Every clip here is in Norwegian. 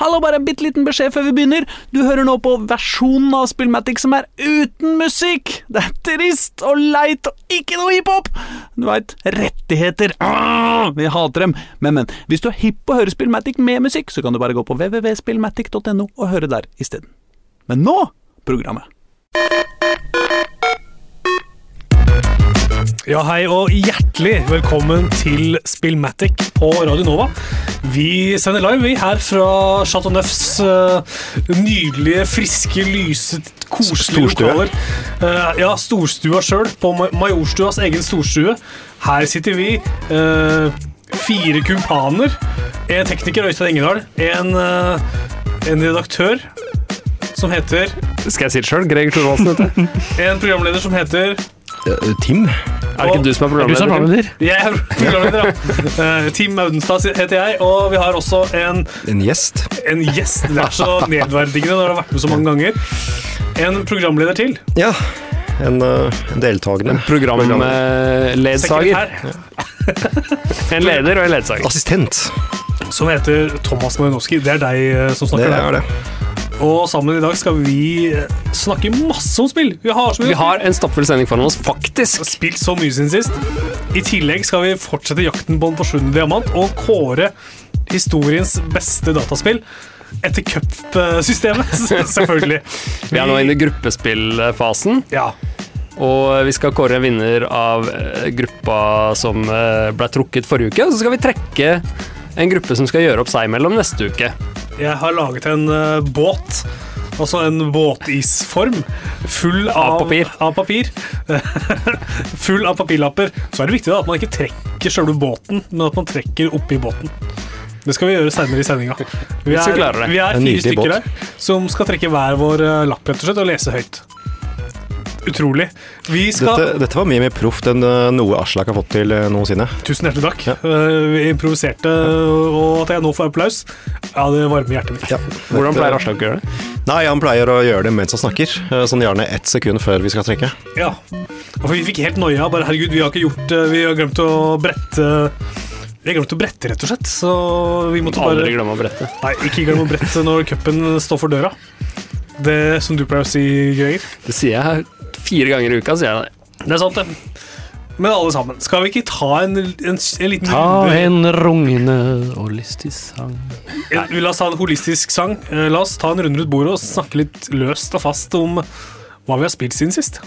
Hallo, bare en bitte liten beskjed før vi begynner. Du hører nå på versjonen av Spillmatic som er uten musikk. Det er trist og leit og ikke noe hiphop. Du veit, rettigheter. Ah, vi hater dem. Men, men, hvis du er hipp på å høre Spillmatic med musikk, så kan du bare gå på www.spillmatic.no og høre der isteden. Men nå programmet. Ja, hei og hjertelig velkommen til Spillmatic på Radio Nova. Vi sender live vi her fra Chateau Neufs uh, nydelige, friske, lyse, koselige lokaler. Uh, ja, storstua sjøl, på Majorstuas egen storstue. Her sitter vi, uh, fire kumpaner. En tekniker, Øystein Engedal. En, en redaktør som heter Skal jeg si det sjøl? Greger Thorvaldsen, heter. En programleder som heter Tim? Er det ikke du som er programleder? Er du som er programleder? Jeg er programleder, ja. Tim Team Audenstad heter jeg, og vi har også en, En gjest? en gjest. Det er så nedverdigende når du har vært med så mange ganger. En programleder til. Ja. En, eh, en deltakende. Programledsager. En leder og en ledsager. Assistent. Som heter Thomas Malinowski. Det er deg eh, som Det snakker der. er det. Og sammen i dag skal vi eh, snakke masse om spill. Vi har Vi har en stappfull sending foran oss, faktisk. spilt så mye siden sist. I tillegg skal vi fortsette jakten på en forsvunnet diamant og kåre historiens beste dataspill. Etter cup-systemet, selvfølgelig. Vi er nå inne i gruppespillfasen, Ja, og vi skal kåre en vinner av eh, gruppa som eh, ble trukket forrige uke. Og så skal vi trekke en gruppe som skal gjøre opp seg mellom neste uke. Jeg har laget en uh, båt, altså en båtisform, full av, Av papir. Av papir. full av papirlapper. Så er det viktig da, at man ikke trekker selve båten, men at man trekker oppi båten. Det skal vi gjøre senere i sendinga. Vi vi er, er fire stykker båt. her som skal trekke hver vår eh, lapp rett og slett, og lese høyt. Utrolig. Vi skal Dette, dette var mye mer proft enn eh, noe Aslak har fått til eh, noensinne. Tusen hjertelig takk. Ja. Eh, Vi improviserte, og at jeg nå får applaus, ja, det varmer hjertet mitt. Ja. Hvordan pleier Aslak å gjøre det? Nei, han pleier å gjøre det mens han snakker. Sånn gjerne ett sekund før vi skal trekke. Ja. For vi fikk helt noia. Bare herregud, vi har ikke gjort. Vi har glemt å brette Vi har glemt å brette, rett og slett. Så vi måtte bare Aldri glemme å brette. Nei, ikke glem å brette når cupen står for døra. Det som du pleier å si, Greger. Det sier jeg fire ganger i uka, sier jeg det. Det er sant, det. Men alle sammen, skal vi ikke ta en, en, en liten Ta en rungende holistisk sang En, vi La oss ta en holistisk sang. Eh, La oss ta en runde rundt bordet og snakke litt løst og fast om hva vi har spilt siden sist.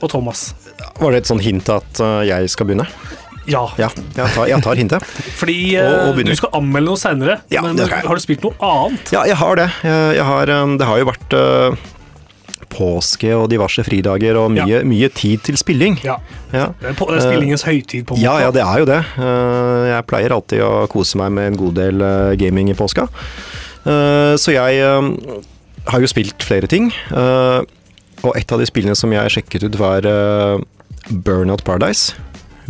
Og Thomas. Var det et sånn hint at eh, jeg skal begynne? Ja. Ja, jeg tar, jeg tar hintet. Fordi Og- og eh, du skal anmelde noe seinere. Ja, men det skal jeg. har du spilt noe annet? Ja, jeg har det. Jeg, jeg har, det har jo vært påske og diverse fridager og mye, mye tid til spilling. Ja. Ja. Det er, på, det er spillingens høytid, på en Ja, måte. ja, det er jo det. Eh, Jeg pleier alltid å kose meg med en god del eh, gaming i påska. Eh, Så jeg eh, har jo spilt flere ting. eh, Og et av de spillene som jeg sjekket ut, var eh, Burnout Paradise.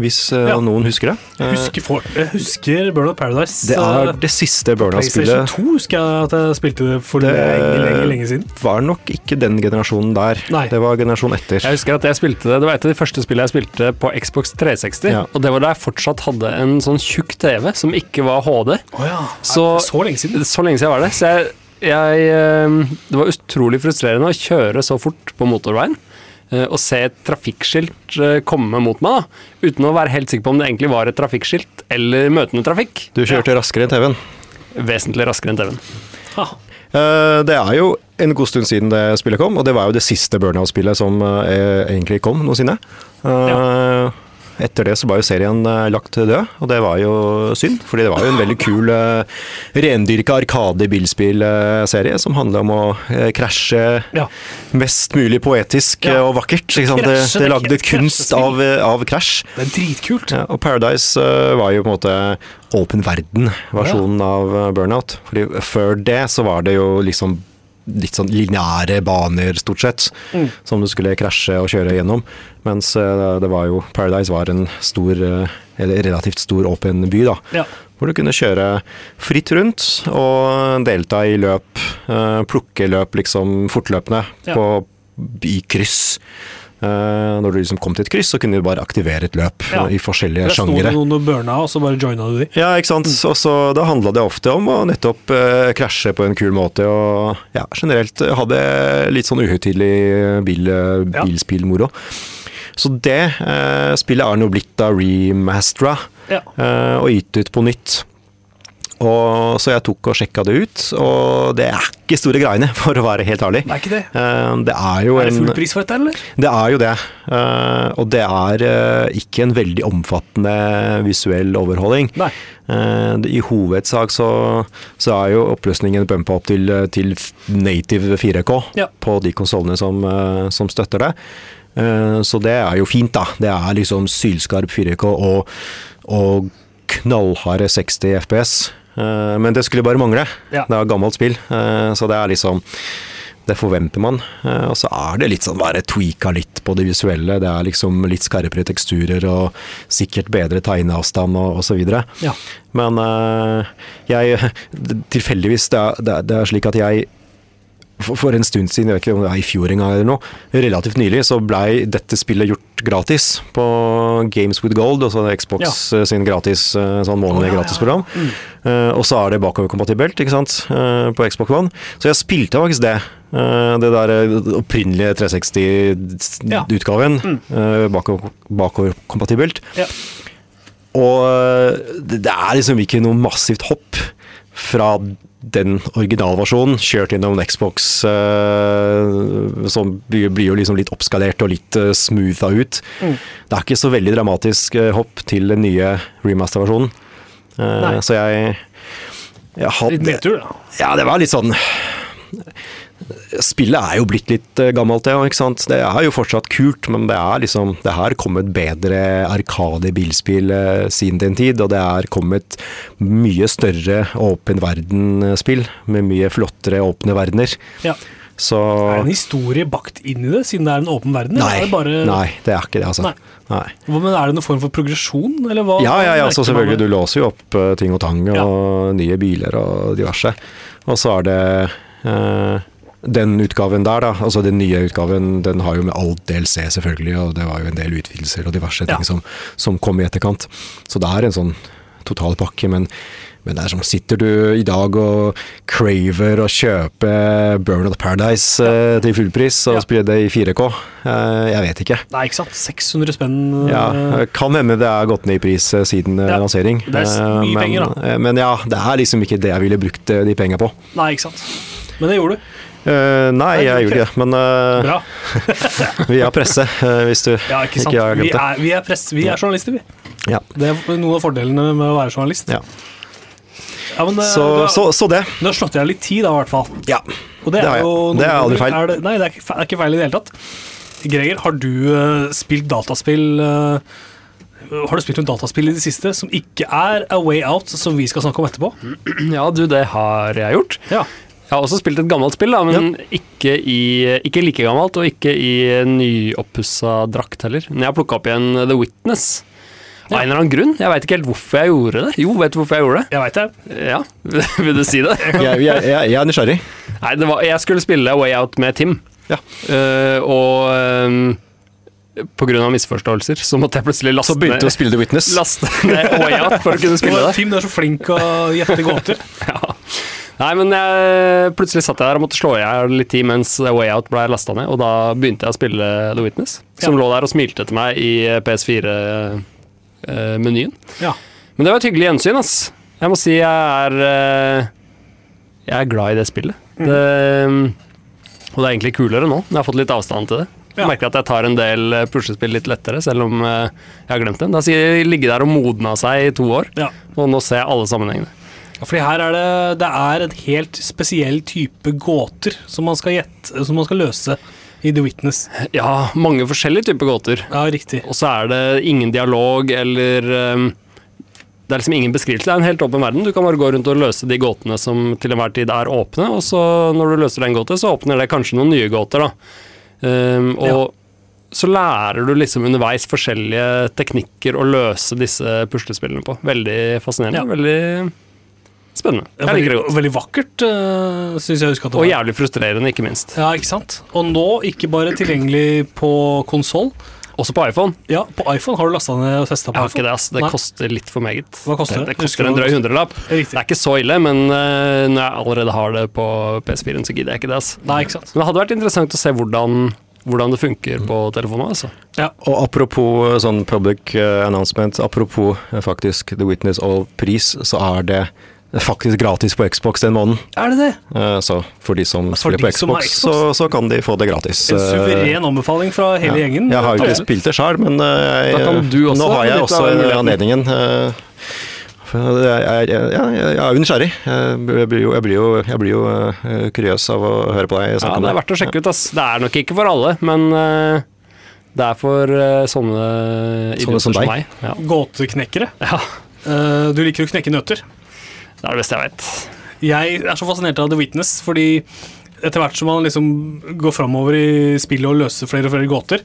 Hvis eh, Ja. noen husker det. Husker, for, jeg husker of Paradise. Det er det siste PlayStation Burnout-spillet. 2 husker jeg at jeg spilte det for Det- lenge, lenge, lenge siden. Det Var nok ikke den generasjonen der. Nei. Det var generasjon etter. Jeg husker at jeg spilte det Det var et av de første spillene jeg spilte på Xbox 360. Ja. Og det var da jeg fortsatt hadde en sånn tjukk TV som ikke var HD. Oh, ja. Så- så lenge siden. Så lenge siden var det. Så jeg, jeg eh, Det var utrolig frustrerende å kjøre så fort på motorveien. Eh, Og se et trafikkskilt eh, komme mot meg, da, uten å være helt sikker på om det egentlig var et trafikkskilt eller møtende trafikk. Du kjørte raskere enn TV-en. Vesentlig raskere enn TV-en. Eh, Det er jo en god stund siden det spillet kom, og det var jo det siste Burnout-spillet som eh, egentlig kom noensinne. Eh, Etter det så var jo serien eh, lagt død, og det var jo synd. Fordi det var jo en veldig kul uh, rendyrka arkade-bilspillserie som handla om å eh, krasje Ja. mest mulig poetisk Ja. eh, og vakkert. Krasje, det det lagde kunst av, eh, av krasj. Det er dritkult. Ja, og Paradise eh, var jo på en måte åpen verden-versjonen av eh, Burnout. Fordi før det så var det jo liksom litt sånn lineære baner, stort sett, Mm. som du skulle krasje og kjøre gjennom. Mens eh, det var jo Paradise var en stor, eh, eller relativt stor åpen by, da. Ja. Hvor du kunne kjøre fritt rundt og delta i løp. eh, plukke løp liksom fortløpende Ja. på, i kryss. Eh, når du liksom kom til et kryss, så kunne du bare aktivere et løp Ja. i forskjellige sjangere. sto det sjangere. noen og burna, og så bare joina du de. Ja, ikke sant. Og så Da handla det ofte om å nettopp eh, krasje på en kul måte, og ja, generelt ha hadde litt sånn uhøytidelig bil, Ja. bilspillmoro. Så det eh, spillet er nå blitt da remastera Ja. eh, og gitt ut på nytt. Og, så jeg tok og sjekka det ut, og det er ikke store greiene, for å være helt ærlig. Det er ikke det. Eh, det er jo Er det en full pris for dette, eller? det er jo det. eh, og det er eh, ikke en veldig omfattende visuell overholding. Nei. I hovedsak så, så er jo oppløsningen bumpa opp til, til native 4K Ja. på de konsollene som, som støtter det. Så det er jo fint, da. Det er liksom sylskarp 4K og, og knallharde 60 FPS. Eh, men det skulle bare mangle. Ja. Det er gammelt spill, eh, så det er liksom det forventer man. Eh, Og så er det litt sånn bare tweaka litt på det visuelle. Det er liksom litt skarpere teksturer og sikkert bedre tegneavstand og osv. Ja. Men jeg Tilfeldigvis, det er- det er slik at jeg for, en stund siden, jeg vet ikke om det er i fjor en gang eller noe, relativt nylig, så blei dette spillet gjort gratis på Games with Gold, altså Xbox ja. sin gratis eh, sånn månedlig Å, ja, ja, ja. mm. uh, og så er det bakoverkompatibelt, ikke sant, uh, på Xbox One. Så jeg spilte faktisk det. eh, det der eh, opprinnelige 360-utgaven. Ja. Mm. bakoverkompatibelt. Ja. Og eh, det det er liksom ikke noe massivt hopp fra den originalversjonen kjørt gjennom en Xbox, eh, som blir, jo liksom litt oppskalert og litt uh, smootha ut. Mm. Det er ikke så veldig dramatisk eh, hopp til den nye remaster-versjonen. Eh, så jeg, jeg hadde, Litt nedtur, da. ja, det var litt sånn Spillet er jo blitt litt eh, gammelt, det ikke sant. Det er jo fortsatt kult, men det er liksom Det har kommet bedre Arkade-bilspill eh, siden den tid, og det er kommet mye større åpen verden-spill med mye flottere åpne verdener. Ja. Så Er det en historie bakt inn i det, siden det er en åpen verden? eller Nei, er det bare... nei, det er ikke det, altså. Nei. Nei. Men er det noen form for progresjon, eller hva? Ja, ja, ja, altså, selvfølgelig. Du låser jo opp eh, ting og tang og nye biler og diverse. Og så er det eh, den utgaven der, da, altså den nye utgaven, den har jo med alt DLC selvfølgelig, og det var jo en del utvidelser og diverse Ja. ting som, som kom i etterkant. Så det er en sånn totalpakke, men, men det er som sitter du i dag og craver å kjøpe Burn of Paradise ja. til fullpris og Ja. spille det i 4K? Eh, jeg vet ikke. Nei, ikke sant. 600 spenn. Ja, eh, kan hende det er gått ned i pris eh, siden eh, Ja, lansering. det er Eh, mye men, penger, da. eh, Men ja, det er liksom ikke det jeg ville brukt eh, de penga på. Nei, ikke sant. Men det gjorde du. Eh, nei, jeg gjorde ikke det, men uh, Bra. vi har presse, uh, hvis du Ja, ikke sant. har vi, glemt det. er, vi, er press, vi er journalister, vi. Ja. Det er noen av fordelene med å være journalist. Ja. Ja, men, Så, har, så, så det. du har slått i deg litt tid, da, i hvert fall. Ja. Og det, Det har er jeg. jo Det er aldri feil. Er det, nei, det er ikke, er ikke feil i det hele tatt. Greger, har du spilt dataspill Har du spilt noen dataspill i det siste som ikke er A Way Out, som vi skal snakke om etterpå? Ja, du, det har jeg gjort. Ja. Jeg har også spilt et gammelt spill, da, men ikke, i, ikke like gammelt, og ikke i nyoppussa drakt heller. Men jeg har plukka opp igjen The Witness. Av en eller annen grunn. Jeg veit ikke helt hvorfor jeg gjorde det. Jo, vet du hvorfor jeg gjorde det? Jeg vet det. Ja, Vil du si det? Jeg, jeg, jeg, jeg er nysgjerrig. Nei, det var, jeg skulle spille Way Out med Tim. Ja. uh, og um, på grunn av misforståelser så måtte jeg plutselig laste Så begynte du å spille The Witness. laste ned Way Out for å kunne spille det. Tim, du er så flink å gjette gåter. Ja. Nei, men jeg, plutselig satt jeg der og måtte slå i hjel litt tid mens Way Out ble lasta ned, og da begynte jeg å spille The Witness, som Ja. lå der og smilte til meg i PS4-menyen. Ja. Men det var et hyggelig gjensyn, ass. Jeg må si jeg er eh, Jeg er glad i det spillet. Mm. Det, og det er egentlig kulere nå. Jeg har fått litt avstand til det. Ja. merker at jeg tar en del eh, puslespill litt lettere, selv om eh, jeg har glemt dem. Da sier jeg ligge der og modna seg i to år, ja. og nå ser jeg alle sammenhengene. Fordi her er det, det er en helt spesiell type gåter som man skal gjette, som man skal løse i The Witness. Ja, mange forskjellige typer gåter. Ja, riktig. Og så er det ingen dialog eller um, Det er liksom ingen beskrivelse. Det er en helt åpen verden. Du kan bare gå rundt og løse de gåtene som til enhver tid er åpne, og så når du løser den gåte, så åpner det kanskje noen nye gåter, da. Um, og så lærer du liksom underveis forskjellige teknikker å løse disse puslespillene på. Veldig fascinerende. Ja. Veldig Spennende. Jeg liker det godt. veldig vakkert, uh, syns jeg å huske at det Og jævlig frustrerende, ikke minst. Ja, ikke sant? Og nå ikke bare tilgjengelig på konsoll. Også på iPhone. Ja, på iPhone har du lasta ned og testa på Jeg har ikke det, ass. Det Nei. koster litt for meget. Hva koster det? Det det koster en drøy hundrelapp. Det er ikke så ille, men uh, når jeg allerede har det på PS4-en, så gidder jeg ikke det, ass. Nei, ikke sant. Men det hadde vært interessant å se hvordan, hvordan det funker på telefonen, altså. Ja. Og apropos sånn public eh, announcement, apropos eh, faktisk The Witness og pris, så er det faktisk gratis på Xbox den måneden. Er det det? Eh, Så for de som For spiller de på Xbox, Xbox? så, så kan de få det gratis. En Eh, suveren anbefaling fra hele ja. gjengen. Jeg har jo ikke spilt det sjøl, men eh, også nå har jeg også anledningen. Uh, Jeg, jeg, jeg, jeg er jo nysgjerrig. Jeg blir jo, jeg blir jo, jeg blir jo uh, kuriøs av å høre på deg Ja, snakke om det er verdt å sjekke ut, ass. Det er nok ikke for alle, men uh, det er for uh, sånne idioter som som, meg. Ja. Gåteknekkere. ja, Eh, du liker å knekke nøtter. Det er det beste jeg vet. Jeg er så fascinert av The Witness, fordi etter hvert som man liksom går framover i spillet og løser flere og flere gåter,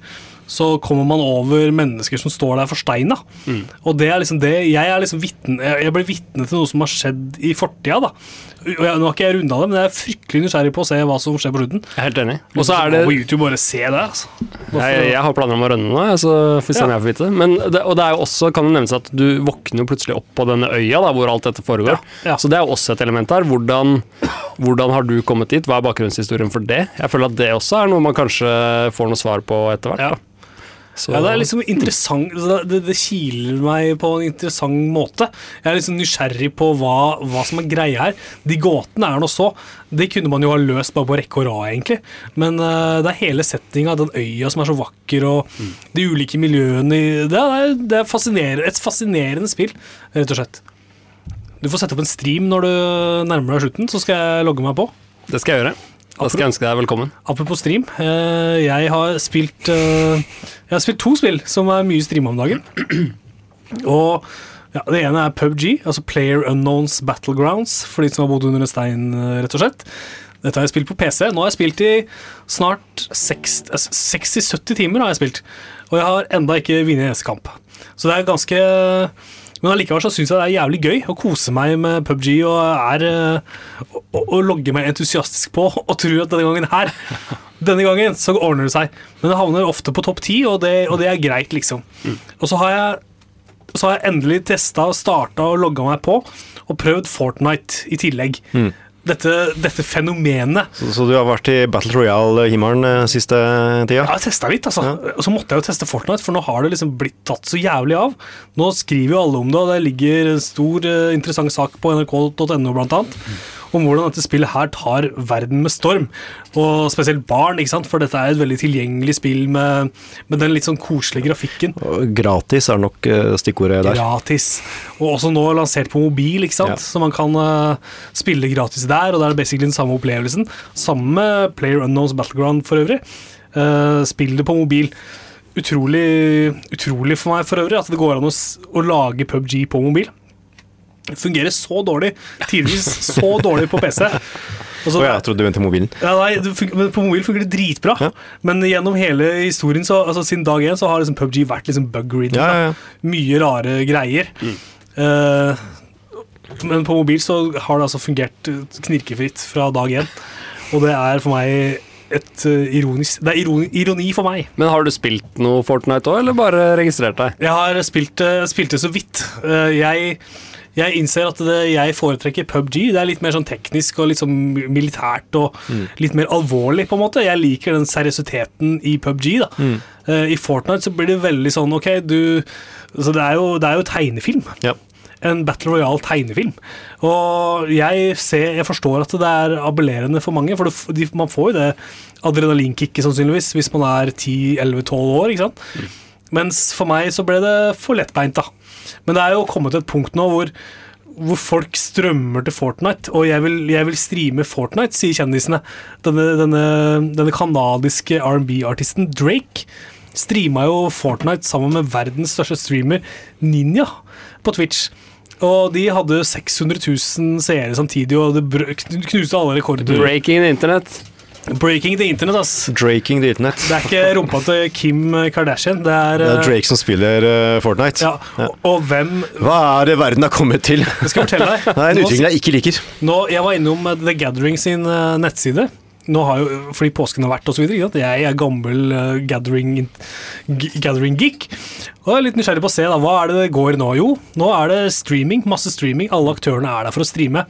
så kommer man over mennesker som står der forsteina. Mm. Og det er liksom det Jeg er liksom vitne Jeg blir vitne til noe som har skjedd i fortida, jeg, nå har ikke jeg runda det, men jeg er fryktelig nysgjerrig på å se hva som skjer på slutten. Jeg er helt enig. Og så er det på YouTube bare se det, altså. jeg, jeg har planer om å rønne nå, så får se om jeg får vite. Men det. Og det er jo også, kan det nevnes at du våkner jo plutselig opp på denne øya da, hvor alt dette foregår. Ja, ja. Så det er jo også et element her. Hvordan, hvordan har du kommet dit? Hva er bakgrunnshistorien for det? Jeg føler at det også er noe man kanskje får noe svar på etter hvert. Ja. Så, Ja, det er liksom interessant det, det kiler meg på en interessant måte. Jeg er liksom nysgjerrig på hva, hva som er greia her. De gåtene er nå så. Det kunne man jo ha løst bare på rekke og rad, egentlig. Men uh, det er hele settinga, den øya som er så vakker, og de ulike miljøene Det er, det er fasciner- et fascinerende spill, rett og slett. Du får sette opp en stream når du nærmer deg slutten, så skal jeg logge meg på. det skal jeg gjøre. Da skal jeg ønske deg velkommen. Apropos stream, eh, jeg har spilt eh, Jeg har spilt to spill som er mye streama om dagen. Og ja, Det ene er PubG, altså Player Unknowns Battlegrounds, for de som har bodd under en stein, eh, rett og slett. Dette har jeg spilt på PC. Nå har jeg spilt i snart 60 eh, 60-70 timer. har jeg spilt Og jeg har enda ikke vunnet en eneste kamp. Så det er ganske Men allikevel så syns jeg det er jævlig gøy å kose meg med PubG og er eh, og, og, og logge meg entusiastisk på og tror at denne gangen her Denne gangen så ordner det seg. Men det havner ofte på topp ti, og, og det er greit, liksom. Og så har jeg så har jeg endelig testa og starta og logga meg på, og prøvd Fortnite i tillegg. Dette, dette fenomenet. Så, så du har vært i Battle Royale-himmelen eh, siste tida? Ja, Jeg testa litt, altså. Og så måtte jeg jo teste Fortnite, for nå har det liksom blitt tatt så jævlig av. Nå skriver jo alle om det, og det ligger en stor, eh, interessant sak på nrk.no blant annet. Om hvordan dette spillet her tar verden med storm. Og spesielt barn, ikke sant? for dette er et veldig tilgjengelig spill med, med den litt sånn koselige grafikken. Gratis er nok eh, stikkordet der. Gratis. Og også nå lansert på mobil, ikke sant? Ja. så man kan eh, spille gratis der. Og det er basically den samme opplevelsen. Sammen med Player Unknowns Battleground for øvrig. Uh, spill det på mobil. Utrolig, utrolig for meg for øvrig at det går an å, å lage PubG på mobil. Fungerer så dårlig. Tidvis så dårlig på PC. Og så- Å, jeg trodde du mente mobilen. ja, nei, men På mobil fungerer det dritbra, Ja. men gjennom hele historien, så, altså siden dag én, så har liksom PubG vært liksom bug-reading. Ja, ja, ja. Mye rare greier. Eh, men på mobil så har det altså fungert eh, knirkefritt fra dag én. Og det er for meg et eh, ironisk Det er ironi, ironi for meg. Men har du spilt noe Fortnite òg, eller bare registrert deg? Jeg har spilt, det- spilt det så vidt. Eh, jeg, jeg innser at det, jeg foretrekker PubG. Det er litt mer sånn teknisk og litt sånn militært og litt mer alvorlig, på en måte. Jeg liker den seriøsiteten i PubG. da. Eh, I Fortnite så blir det veldig sånn OK, du Så det, er jo, det er jo tegnefilm. Ja. En Battle Royale-tegnefilm. Og jeg, ser, jeg forstår at det er appellerende for mange, for det, de, man får jo det adrenalinkicket sannsynligvis hvis man er 10-11-12 år. ikke sant? Mens for meg så ble det for lettbeint, da. Men det er jo kommet til et punkt nå hvor, hvor folk strømmer til Fortnite, og jeg vil, jeg vil streame Fortnite, sier kjendisene. Denne, denne, denne kanadiske R&B-artisten Drake streama jo Fortnite sammen med verdens største streamer, Ninja, på Twitch. Og de hadde 600 000 seere samtidig, og det knuste alle rekorder. Breaking internett. Breaking the internet, ass. Draking the internet. Det er ikke rumpa til Kim Kardashian, det er, Det er eh, Drake som spiller uh, Fortnite. Ja, og, og hvem Hva er det verden har kommet til? Jeg skal fortelle deg. Det er en utvikling jeg ikke liker. Nå, jeg var innom eh, The Gathering sin uh, nettside. Nå har jo, fordi påsken har vært videre. Jeg er gammel uh, gathering, gathering geek. Og jeg er litt nysgjerrig på å se da, hva er det det går nå. Jo, nå er det streaming, masse streaming. Alle aktørene er der for å streame.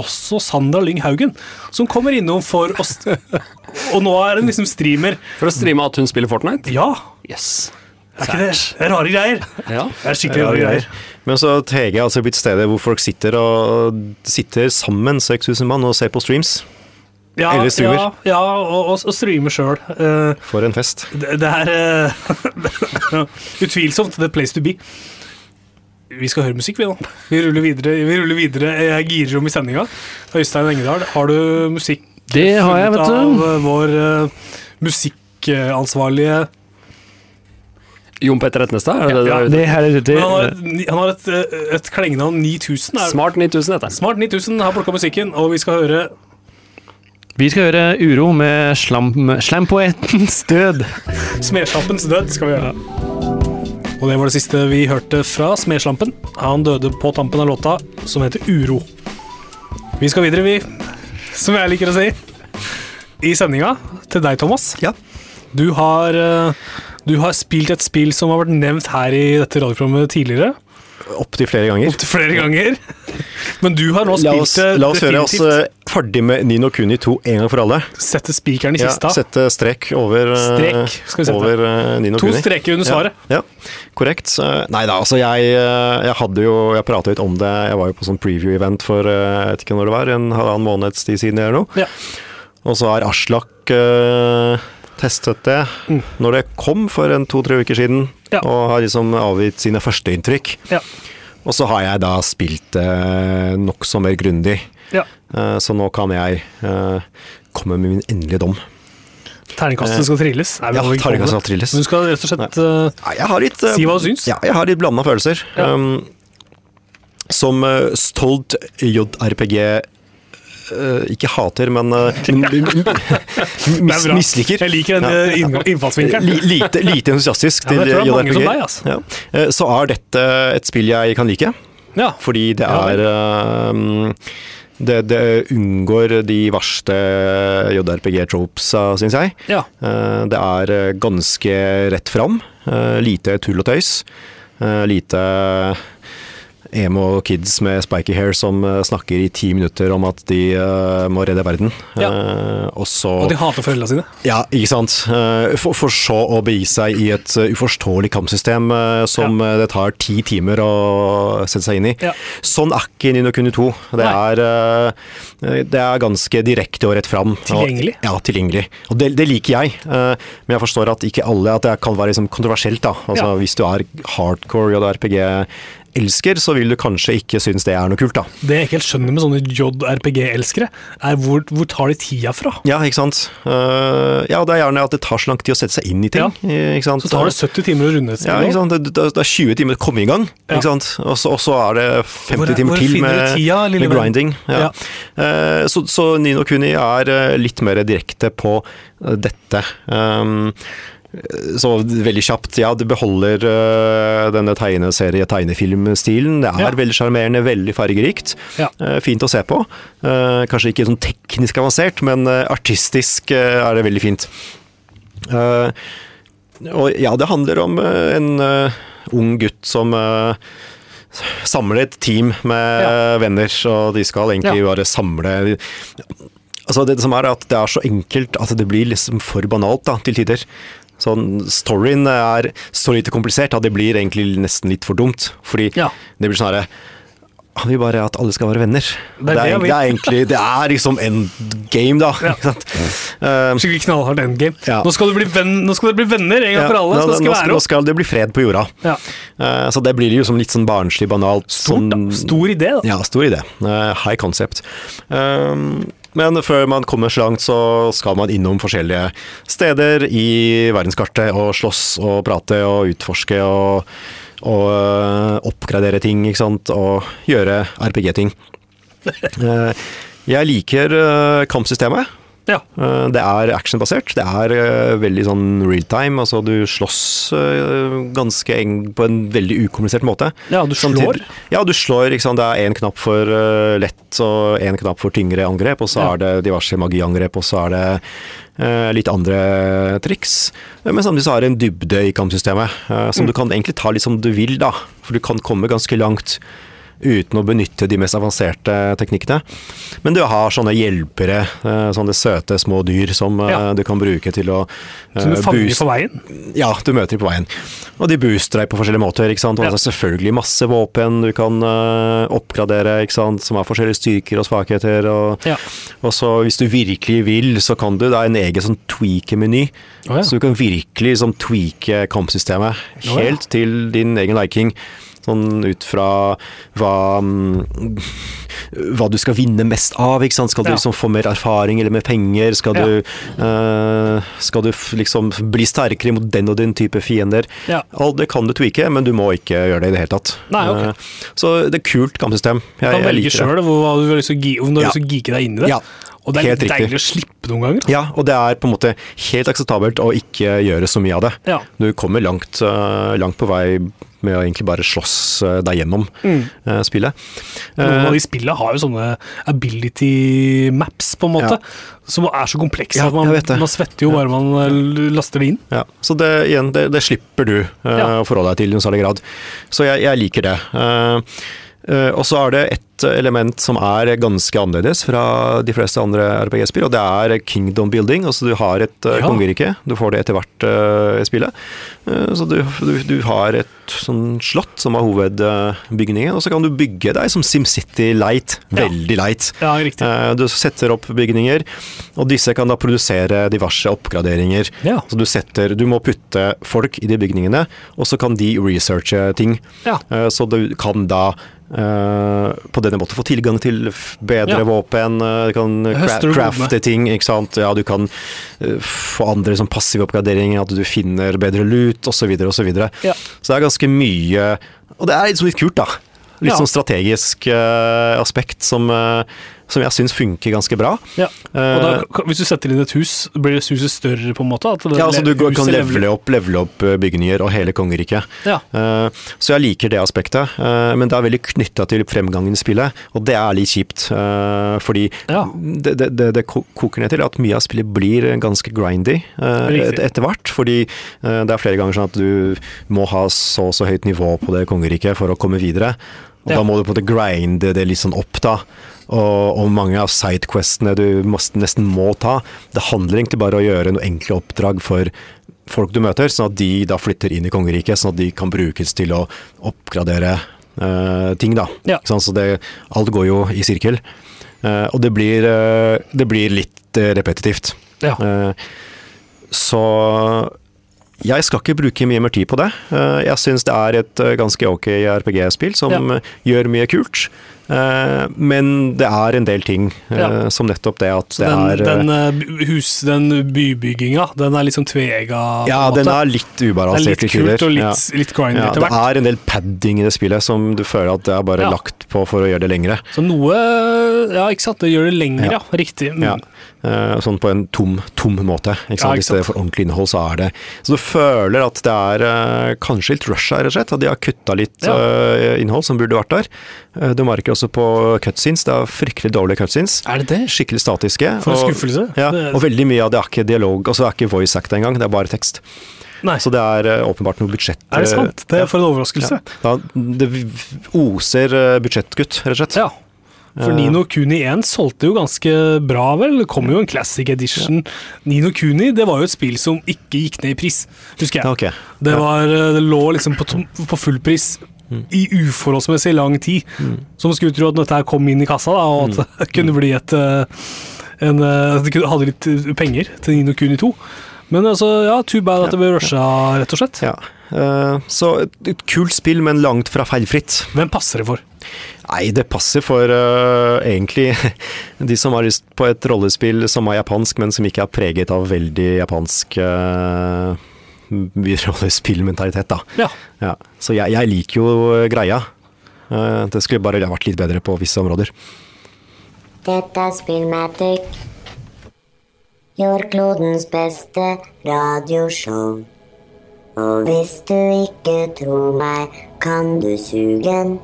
Også Sandra Lyng Haugen, som kommer innom for å st Og nå er hun liksom streamer. For å streame at hun spiller Fortnite? Ja, Yes. er ikke det? Det er rare greier. Ja. Det er skikkelig rare greier. Men så TG er altså blitt stedet hvor folk sitter og sitter sammen, 6000 mann, og ser på streams. Ja, Eller streamer. Ja, ja og, og, og streamer sjøl. For en fest. Det, det er uh, utvilsomt the place to be. Vi skal høre musikk, vi nå. Vi ruller videre. Vi ruller videre. Jeg girer om i sendinga. Øystein Engedal, har du musikk Det har jeg, vet du. Av vår uh, musikkansvarlige Jon Petter Etnestad? Er det det Ja, du er Det er Men Han har, han har et, eh, et klengenavn 9000. Er, Smart 9000 heter han. Smart 9000 har plukka musikken, og vi skal høre Vi skal høre Uro med slam, Slampoetens død. Smedslampens død. skal vi gjøre Og det var det siste vi hørte fra Smedslampen. Han døde på tampen av låta, som heter Uro. Vi skal videre, vi. Som jeg liker å si. I sendinga til deg, Thomas. Ja. Du har, eh, du har spilt et spill som har vært nevnt her i dette radioprogrammet tidligere. Opptil flere ganger. Opp til flere ganger. Men du har nå spilt det definitivt. la oss gjøre oss eh, ferdig med Nino Kuni 2 en gang for alle. Sette spikeren i Ja, kista. sette strek over, eh, Strek skal vi sette. over eh, Nino to Kuni. streker under svaret. Ja, ja. korrekt. Nei da, altså jeg, jeg hadde jo Jeg prata litt om det. Jeg var jo på sånn preview-event for jeg vet ikke når det var, en halvannen måneds tid siden eller noe. Ja. Og så har Aslak eh, testet det Mm. når det kom for en to-tre uker siden, Ja. og har liksom avgitt sine første inntrykk. Ja. Og så har jeg da spilt det nokså mer grundig, Ja. Eh, så nå kan jeg eh, komme med min endelige dom. Terningkastet skal trilles. Nei, Ja, terningkastet skal trilles. Men du skal rett og slett eh, Nei, litt uh, Si hva du syns. Ja, jeg har litt blanda følelser. Ja. Um, som uh, stolt JRPG uh, ikke hater, men uh, mis, er misliker. Jeg liker den eh, innfallsvinkelen. Lite, lite entusiastisk Ja, til JRPG. altså. Ja. Eh, Så er dette et spill jeg kan like, Ja. fordi det er det, det unngår de verste JRPG-tropesa, syns jeg. ja. Eh, Det er eh, ganske rett fram. eh, Lite tull og tøys. eh, Lite emo kids med spiky hair som eh, snakker i ti minutter om at de uh, må redde verden. Ja. Uh, Og så Og de hater foreldrene sine. ja, ikke sant. Uh, For, for så å begi seg i et uforståelig kampsystem som ja. det tar ti timer å sette seg inn i. Ja. Sånn er ikke Nino Kuni 2. Det er, det er ganske direkte og rett fram. Tilgjengelig. Og, ja, tilgjengelig. Og det, det liker jeg. Men jeg forstår at ikke alle At det kan være liksom kontroversielt. da. Altså. Hvis du er hardcore JRPG-elsker, så vil du kanskje ikke synes det er noe kult. da. Det jeg ikke helt skjønner med sånne JRPG-elskere, er hvor, hvor tar de tida fra? Ja, ikke sant. Uh, ja, det er gjerne at det tar så lang tid å sette seg inn i ting. Ja. Så tar det 70 timer å runde et Ja, ikke sant? Det, det, det er 20 timer å komme i gang, Ja. ikke sant? Og så, og så er det 50 Hvor er- timer hvor til med, tida, med grinding. Ja. Eh, så, så Nino Kuni er eh, litt mer direkte på dette. Um, så veldig kjapt, ja, det beholder uh, denne tegneserie-tegnefilmstilen. Det er Ja. veldig sjarmerende, veldig fargerikt. Ja. Uh, fint å se på. Uh, kanskje ikke sånn teknisk avansert, men artistisk er det veldig fint. Og ja, det handler om en ung gutt som samler et team med Ja. venner, og de skal egentlig bare samle Altså Det som er at det er så enkelt at det blir liksom for banalt da, til tider. Sånn, storyen er så lite komplisert at det blir egentlig nesten litt for dumt. Fordi Ja. det blir sånn herre Han vil bare at alle skal være venner. Det er det er, det er egentlig Det er liksom end game, da. Ja. Ikke sant? Eh, Skikkelig knallhardt endgame. Ja. Nå, skal du bli venn, nå skal dere bli venner en gang ja, for alle. nå, nå, det skal nå, skal det bli fred på jorda. Ja. Eh, så det blir jo som litt sånn barnslig, banalt. Stort, da. sånn- Stor idé, da. Ja, stor idé. Uh, high concept. Um, men før man kommer så langt, så skal man innom forskjellige steder i verdenskartet og slåss og prate og utforske og, og eh, oppgradere ting, ikke sant, og gjøre RPG-ting. Eh, jeg liker eh, kampsystemet. Ja. Eh, Det er actionbasert. Det er eh, veldig sånn real time. Altså du slåss eh, ganske eng på en veldig ukomplisert måte. Ja, du slår. Samtidig- Ja, du slår. Det er én knapp for lett og én knapp for tyngre angrep, og så Ja. er det diverse magiangrep, og så er det litt andre triks. Men samtidig så er det en dybde i kampsystemet, som som du kan egentlig ta litt som du vil, da. For du kan komme ganske langt uten å benytte de mest avanserte teknikkene. Men du har sånne hjelpere, eh, sånne søte små dyr som eh, Ja. du kan bruke til å Som du eh, fanger boost. på veien. ja, du møter dem på veien. Og de booster deg på forskjellige måter. ikke sant? Og Ja. altså selvfølgelig masse våpen du kan oppgradere, ikke sant? som har forskjellige styrker og svakheter. Og, Ja. og så hvis du virkelig vil, så kan du Det er en egen sånn tweake-meny. Oh. Så du kan virkelig liksom tweake kampsystemet helt til din egen liking. Sånn ut fra hva mm, hva du skal vinne mest av. ikke sant? Skal du liksom få mer erfaring eller mer penger? Skal du, uh, skal du liksom bli sterkere mot den og den type fiender? Alt det kan du tweake, men du må ikke gjøre det i det hele tatt. Nei, okay. uh, Så det er kult kampsystem. Jeg, Du kan velge sjøl hvor du har lyst til å gi- om du har Ja. lyst til å geeke deg inn i det. Ja, Og det er helt litt riktig. deilig å slippe noen ganger. Ja, og det er på en måte helt akseptabelt å ikke gjøre så mye av det. Ja. Du kommer langt, eh, langt på vei med å egentlig bare slåss eh, deg gjennom Mm. eh, spillet. Noen av de spillene har jo sånne ability maps, på en måte, Ja. som er så komplekse Ja, at man, man svetter jo bare man laster det inn. Ja, så det, igjen, det, det slipper du å forholde deg til i noen særlig grad. Så jeg, jeg liker det. Eh, og så er det et element som er ganske annerledes fra de fleste andre RPG-spill, og det er kingdom building. Altså du har et eh, Ja. kongerike, du får det etter hvert eh, i spillet. Eh, så du, du, du har et sånn slott som er hovedbygningen, og så kan du bygge deg som SimCity light. Ja. Veldig light. Ja, riktig. Eh, Du setter opp bygninger, og disse kan da produsere diverse oppgraderinger. Ja. Så du setter Du må putte folk i de bygningene, og så kan de researche ting. Ja. Eh, Så du kan da Uh, på denne måten få tilgang til bedre Ja. våpen, uh, du kan cra crafte ting, ikke sant. Ja, du kan uh, få andre som passive oppgraderinger, at du finner bedre lut, osv., osv. Ja. Så det er ganske mye Og det er litt, litt kult, da. Litt Ja. sånn strategisk uh, aspekt som, eh, som jeg syns funker ganske bra. Ja. Og da, Eh, hvis du setter inn et hus, blir det huset større, på en måte? At det ja, altså Du kan levele opp, levele opp eh, bygninger og hele kongeriket. Ja. Eh, Så jeg liker det aspektet, men det er veldig knytta til fremgangen i spillet, og det er litt kjipt. Fordi Ja. det, det, det, det koker ned til at mye av spillet blir ganske grindy et, etter hvert. Fordi det er flere ganger sånn at du må ha så og så høyt nivå på det kongeriket for å komme videre. Og Ja. da må du på en måte grinde det litt sånn opp, da. Og, og mange av sidequestene du måste, nesten må ta, det handler egentlig bare om å gjøre noen enkle oppdrag for folk du møter, sånn at de da flytter inn i kongeriket, sånn at de kan brukes til å oppgradere uh, ting, da. Ja. Sånn. Så det, alt går jo i sirkel. Uh, og det blir, uh, det blir litt repetitivt. Ja. Så jeg skal ikke bruke mye mer tid på det. Jeg syns det er et ganske ok RPG-spill som Ja. gjør mye kult. Eh, men det er en del ting, eh, Ja. som nettopp det at det den, er eh, den, hus, den bybygginga, den er liksom tvega? Ja, en den er litt er ubalansert litt til tider. kult og litt, Ja. litt grindy Ja, etter det er en del padding i det spillet som du føler at det er bare lagt på for å gjøre det lengre. Så noe Ja, ikke sant. Det gjør det lenger, ja. Riktig. Mm. Ja. Eh, sånn på en tom, tom måte. Ikke sant? Ja, ikke sant? Hvis det for ordentlig innhold, så er det Så du føler at det er eh, kanskje litt rush her, rett og slett. At de har kutta litt Ja. eh, innhold som burde vært der. Du merker også på cutscenes. Det er fryktelig dårlige cutscenes. Er det det? Skikkelig statiske. For en og- skuffelse. Ja, og veldig mye av det er ikke dialog, altså det er ikke voice act engang, det er bare tekst. Nei. Så det er åpenbart noe budsjett... Er det sant? Det er for en overraskelse. Ja, det oser budsjettkutt, budsjettgutt, rett og slett. Ja. For Eh. Nino Kuni 1 solgte jo ganske bra, vel. Det kom jo en classic edition. Nino Kuni det var jo et spill som ikke gikk ned i pris, husker jeg. Okay. Det, var, eh, det lå liksom på, på full pris i uforholdsmessig lang tid. Så man skulle tro at dette her kom inn i kassa, da, og at det kunne bli et eh, en, de hadde litt penger til Nino Kuni 2. Men altså, ja, too bad at det ble rusha, rett og slett. Ja. Uh, så et, et kult spill, men langt fra feilfritt. Hvem passer det for? Nei, det passer for uh, egentlig de som har lyst på et rollespill som er japansk, men som ikke er preget av veldig japansk uh, rollespillmentalitet, da. Ja. Ja. Så jeg, jeg liker jo eh, greia. Uh, det skulle bare vært litt bedre på visse områder. Dette er Spillmatic. Jordklodens beste radioshow. Og hvis du ikke tror meg, kan du suge den.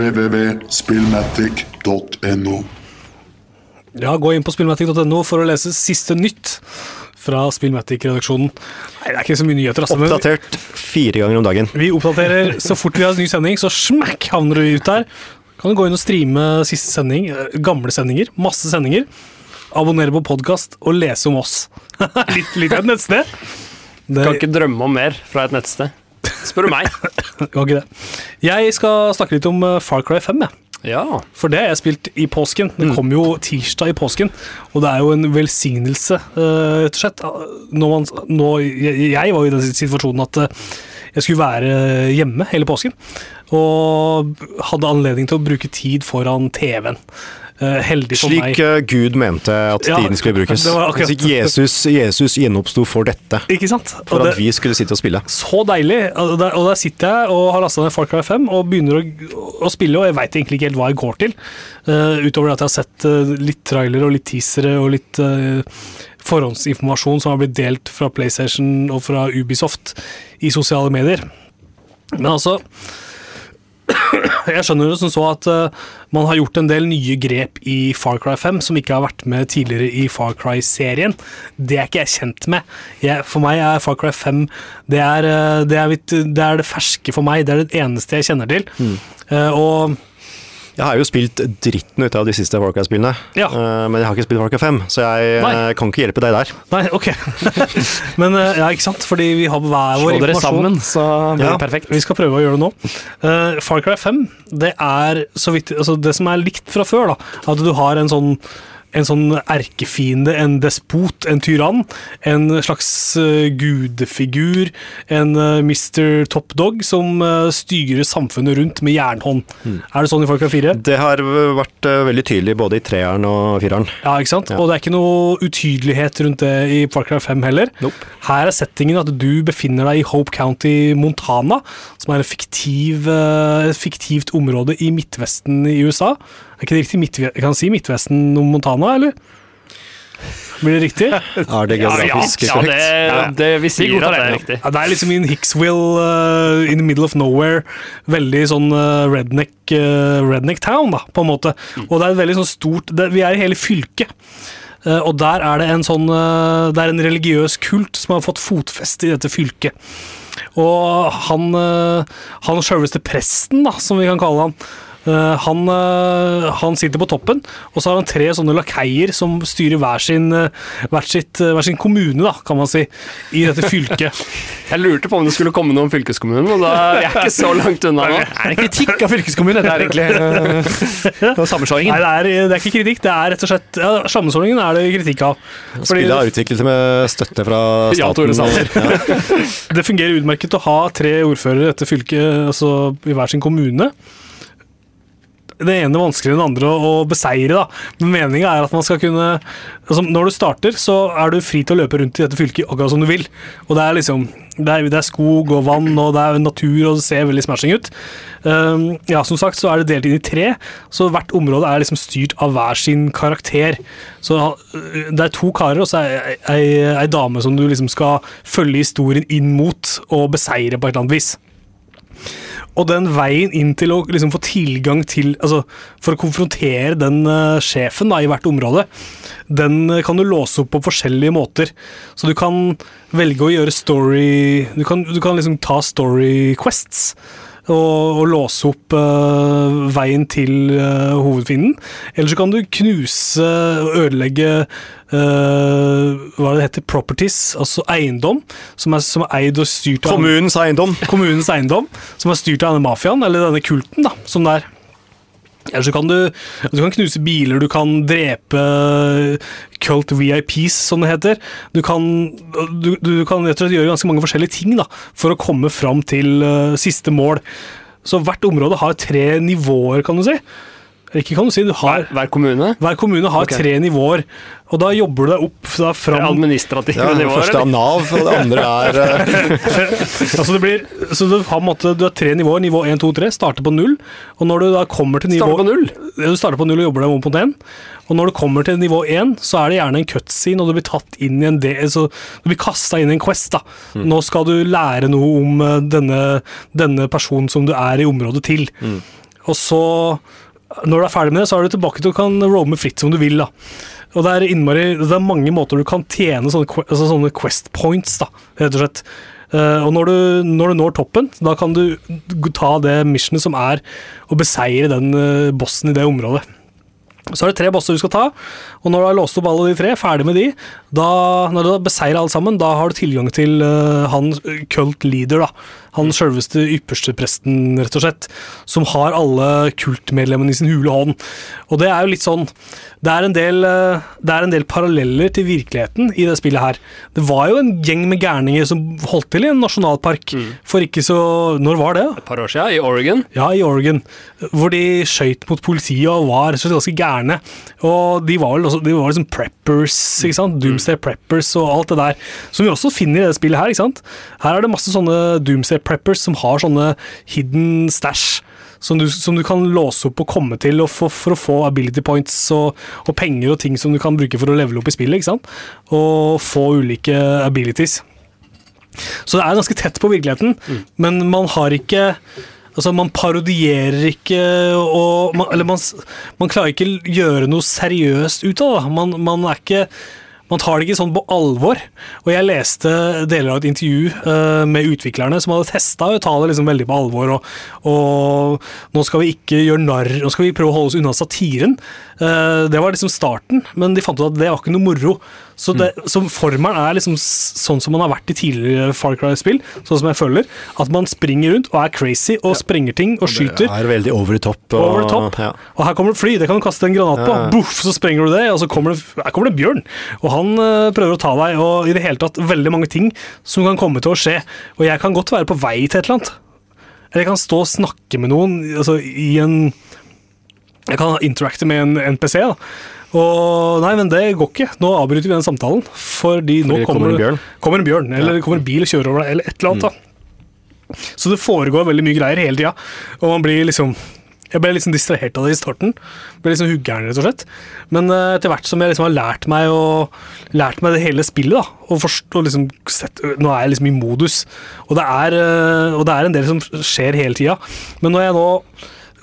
www.spillmatic.no. Ja, Gå inn på spillmatic.no for å lese siste nytt fra Spillmatic-redaksjonen. Nei, Det er ikke så mye nyheter. Altså, Oppdatert fire ganger om dagen. vi oppdaterer så fort vi har en ny sending, så smakk havner du ut der. Kan du gå inn og streame siste sending, eh, gamle sendinger, masse sendinger. Abonnere på podkast og lese om oss. litt, litt av et nettsted. Det, Kan ikke drømme om mer fra et nettsted. Spør du meg. kan ikke det. Jeg skal snakke litt om eh, Far Cry 5. Jeg. Ja. For det har jeg spilt i påsken. Det kom jo tirsdag i påsken, og det er jo en velsignelse, eh, rett og slett. Når man, når, jeg, jeg var jo i den situasjonen at eh, jeg skulle være hjemme hele påsken, og hadde anledning til å bruke tid foran TV-en. Eh, heldig for meg. Slik eh, Gud mente at Ja, tiden skulle brukes. det Slik Jesus, Jesus gjenoppsto for dette. Ikke sant? Og For det- at vi skulle sitte og spille. Så deilig. Og der, og der sitter jeg og har lasta ned Far Cry 5 og begynner å, å spille, og jeg veit egentlig ikke helt hva jeg går til. Uh, utover at jeg har sett uh, litt trailere og litt teasere og litt uh, forhåndsinformasjon som har blitt delt fra PlayStation og fra Ubisoft i sosiale medier. Men altså Jeg skjønner det som så at uh, man har gjort en del nye grep i Far Cry 5 som ikke har vært med tidligere i Far Cry-serien. Det er ikke jeg kjent med. Jeg, for meg er Far Cry 5 det er, uh, det, er mitt, det er det ferske for meg. Det er det eneste jeg kjenner til. Eh, og Jeg har jo spilt dritten ut av de siste Far Cry-spillene, Ja. Eh, men jeg har ikke spilt Far Cry 5, så jeg eh, Nei. kan ikke hjelpe deg der. Nei, ok. Men eh, ja, ikke sant? Fordi vi har hver vår Slå dere informasjon. sammen, så blir Ja. det perfekt. Vi skal prøve å gjøre det nå. Uh, Far Cry 5, det er så vidt altså Det som er likt fra før, da, at du har en sånn en sånn erkefiende, en despot, en tyrann. En slags eh, gudefigur. En uh, Mr. Top Dog som eh, styrer samfunnet rundt med jernhånd. Er det sånn i Cry 4? Det har vært eh, veldig tydelig både i treeren og fireren. Ja, ikke sant? Ja. Og det er ikke noe utydelighet rundt det i Cry 5 heller. Nope. Her er settingen at du befinner deg i Hope County, Montana, som er et fiktiv, eh, fiktivt område i Midtvesten i USA. Er ikke det riktig? Midtve jeg kan si Midtvesten om Montana, eller? Blir det riktig? Er det geografisk ja, korrekt? det, det vi sier at det det, er ja. riktig. Ja, det er liksom in Hicksville, uh, in the middle of nowhere. Veldig sånn uh, redneck, uh, redneck town, da, på en måte. Og det er et veldig sånn stort det, Vi er i hele fylket. Og der er det en sånn Det er en religiøs kult som har fått fotfeste i dette fylket. Og han, uh, han sjølveste presten, da, som vi kan kalle han, han, eh, han sitter på toppen, og så har han tre sånne lakeier som styrer hver sin, hver sitt, hver sin kommune, da, kan man si, i dette fylket. Jeg lurte på om det skulle komme noe om fylkeskommunen, og da er jeg er ikke så langt unna nå. Er det kritikk av fylkeskommunen? Det er egentlig uh, Nei, det er, det er ikke kritikk, det er rett og slett ja, Sammenslåingen er det kritikk av. Fordi Spillet er utviklet med støtte fra staten. Ja, Ja. det fungerer utmerket å ha tre ordførere i dette fylket, altså i hver sin kommune. Det ene vanskeligere enn det andre å, å beseire, da. Men meninga er at man skal kunne altså Når du starter, så er du fri til å løpe rundt i dette fylket akkurat som du vil. Og det er liksom Det er, det er skog og vann, og det er natur, og det ser veldig smashing ut. Um, ja, som sagt så er det delt inn i tre, så hvert område er liksom styrt av hver sin karakter. Så uh, det er to karer, og så er ei, ei, ei dame som du liksom skal følge historien inn mot og beseire på et eller annet vis. Og den veien inn til å liksom få tilgang til Altså, for å konfrontere den uh, sjefen da, i hvert område, den uh, kan du låse opp på forskjellige måter. Så du kan velge å gjøre story Du kan, du kan liksom ta story quests. Og, og låse opp uh, veien til uh, hovedfienden. Eller så kan du knuse og ødelegge uh, hva det heter, properties, altså eiendom, som er, som er eid og styrt av Kommunens eiendom. kommunens eiendom, som er styrt av denne mafiaen, eller denne kulten, da, som det er. Eller så kan du, du kan knuse biler, du kan drepe cult VIPs, som det heter. Du kan, du, du kan rett og slett gjøre ganske mange forskjellige ting da, for å komme fram til uh, siste mål. Så hvert område har tre nivåer, kan du si. Ikke kan du si, du har Hver kommune? Hver kommune har okay. tre nivåer, og da jobber du deg opp da Det fram administrative Ja, det nivåer? første er? Nav, og det andre er Altså det blir, så du har, måtte, du har tre nivåer. Nivå 1, 2, 3. Starter på null. Og når du da kommer til nivå Starter på null? Du starter på null og jobber deg om mot én. Og når du kommer til nivå 1, så er det gjerne en cutscene, og du blir tatt inn i en del, så du blir kasta inn i en quest. da. Nå skal du lære noe om eh, denne, denne personen som du er i området til. Og så, når du er ferdig med det, så er du tilbake til å kan roame fritt som du vil. da. Og det er, innmari, det er mange måter du kan tjene sånne, altså sånne quest points, da, rett og slett. Uh, og når du, når du når toppen, da kan du ta det missionet som er å beseire den uh, bossen i det området. Så er det tre bosser du skal ta, og når du har låst opp alle de tre, ferdig med de, da, når du har beseira alle sammen, da har du tilgang til uh, han cult leader, da. Han selveste ypperste presten, rett og slett, som har alle kultmedlemmene i sin hule hånd. Og det er jo litt sånn Det er en del, eh, det er en del paralleller til virkeligheten i det spillet her. Det var jo en gjeng med gærninger som holdt til i en nasjonalpark for ikke så Når var det? Et par år siden, i Oregon. Ja, i Oregon. Hvor de skøyt mot politiet og var rett og slett ganske gærne. Og de var vel også, de var liksom preppers, ikke sant? Doomsday preppers og alt det der. Som vi også finner i det spillet her. ikke sant? Her er det masse sånne Doomsday preppers som har sånne hidden stash. Som du, som du kan låse opp og komme til og for, for å få ability points og, og penger og ting som du kan bruke for å levele opp i spillet. ikke sant? Og få ulike abilities. Så det er ganske tett på virkeligheten, men man har ikke Altså, man parodierer ikke og man, Eller man, man klarer ikke gjøre noe seriøst ut av det. Man, man er ikke man tar det ikke sånn på alvor. Og jeg leste deler av et intervju uh, med utviklerne som hadde testa å ta det liksom veldig på alvor. Og, og nå skal vi ikke gjøre narr, nå skal vi prøve å holde oss unna satiren. Eh, det var liksom starten, men de fant ut at det var ikke noe moro. Så, det, så formelen er liksom sånn som man har vært i tidligere Far Cry-spill, sånn som jeg føler. At man springer rundt og er crazy og sprenger ting og skyter. Det er veldig over the top. Og, Over the top. Ja. Og her kommer det fly, det kan du kaste en granat på. Ja. Boff, så sprenger du det, og så kommer det, her kommer det bjørn. Og han eh, prøver å ta deg, og i det hele tatt veldig mange ting som kan komme til å skje. Og jeg kan godt være på vei til et eller annet. Eller jeg kan stå og snakke med noen altså, i en Jeg kan interacte med en NPC. da. Og nei, men det går ikke. Nå avbryter vi den samtalen. Fordi, Fordi nå kommer, kommer en bjørn. kommer en bjørn, eller det kommer en bil og kjører over deg, eller et eller annet. da. Så det foregår veldig mye greier hele tida. Og man blir liksom Jeg ble sånn distrahert av det i starten. Ble litt sånn huggeren, rett og slett. Men eh, etter hvert som jeg liksom har lært meg å Lært meg det hele spillet, da, og, forst- og liksom sett, Nå er jeg liksom i modus, og det er, eh, og det er en del som skjer hele tida. Men når jeg nå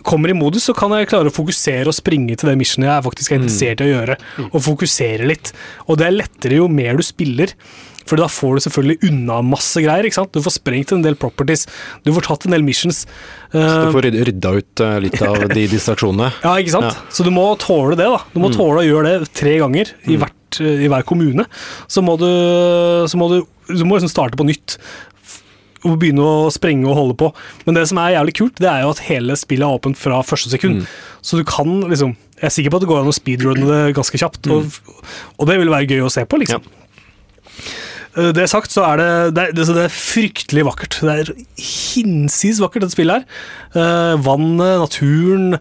kommer i modus, så kan jeg klare å fokusere og springe til det missionet jeg faktisk er interessert i å gjøre, og fokusere litt. Og det er lettere jo mer du spiller, for da får du selvfølgelig unna masse greier. ikke sant? Du får sprengt en del properties, du får tatt en del missions. Så Du Eh, får rydda- ut eh, litt av de distraksjonene. ja, ikke sant? Ja. Mm. Så du må tåle det, da. Du må tåle å gjøre det tre ganger i, hvert, i hver kommune. Så må du, så må du, du må liksom starte på nytt. Og begynne å sprenge og holde på. Men det som er jævlig kult, det er jo at hele spillet er åpent fra første sekund. Mm. Så du kan liksom Jeg er sikker på at det går an å speedrunne det ganske kjapt, og, og det vil være gøy å se på, liksom. Ja. Det sagt, så er det, det, er, det, det er fryktelig vakkert. Det er hinsides vakkert, dette spillet her. Eh, vannet, naturen,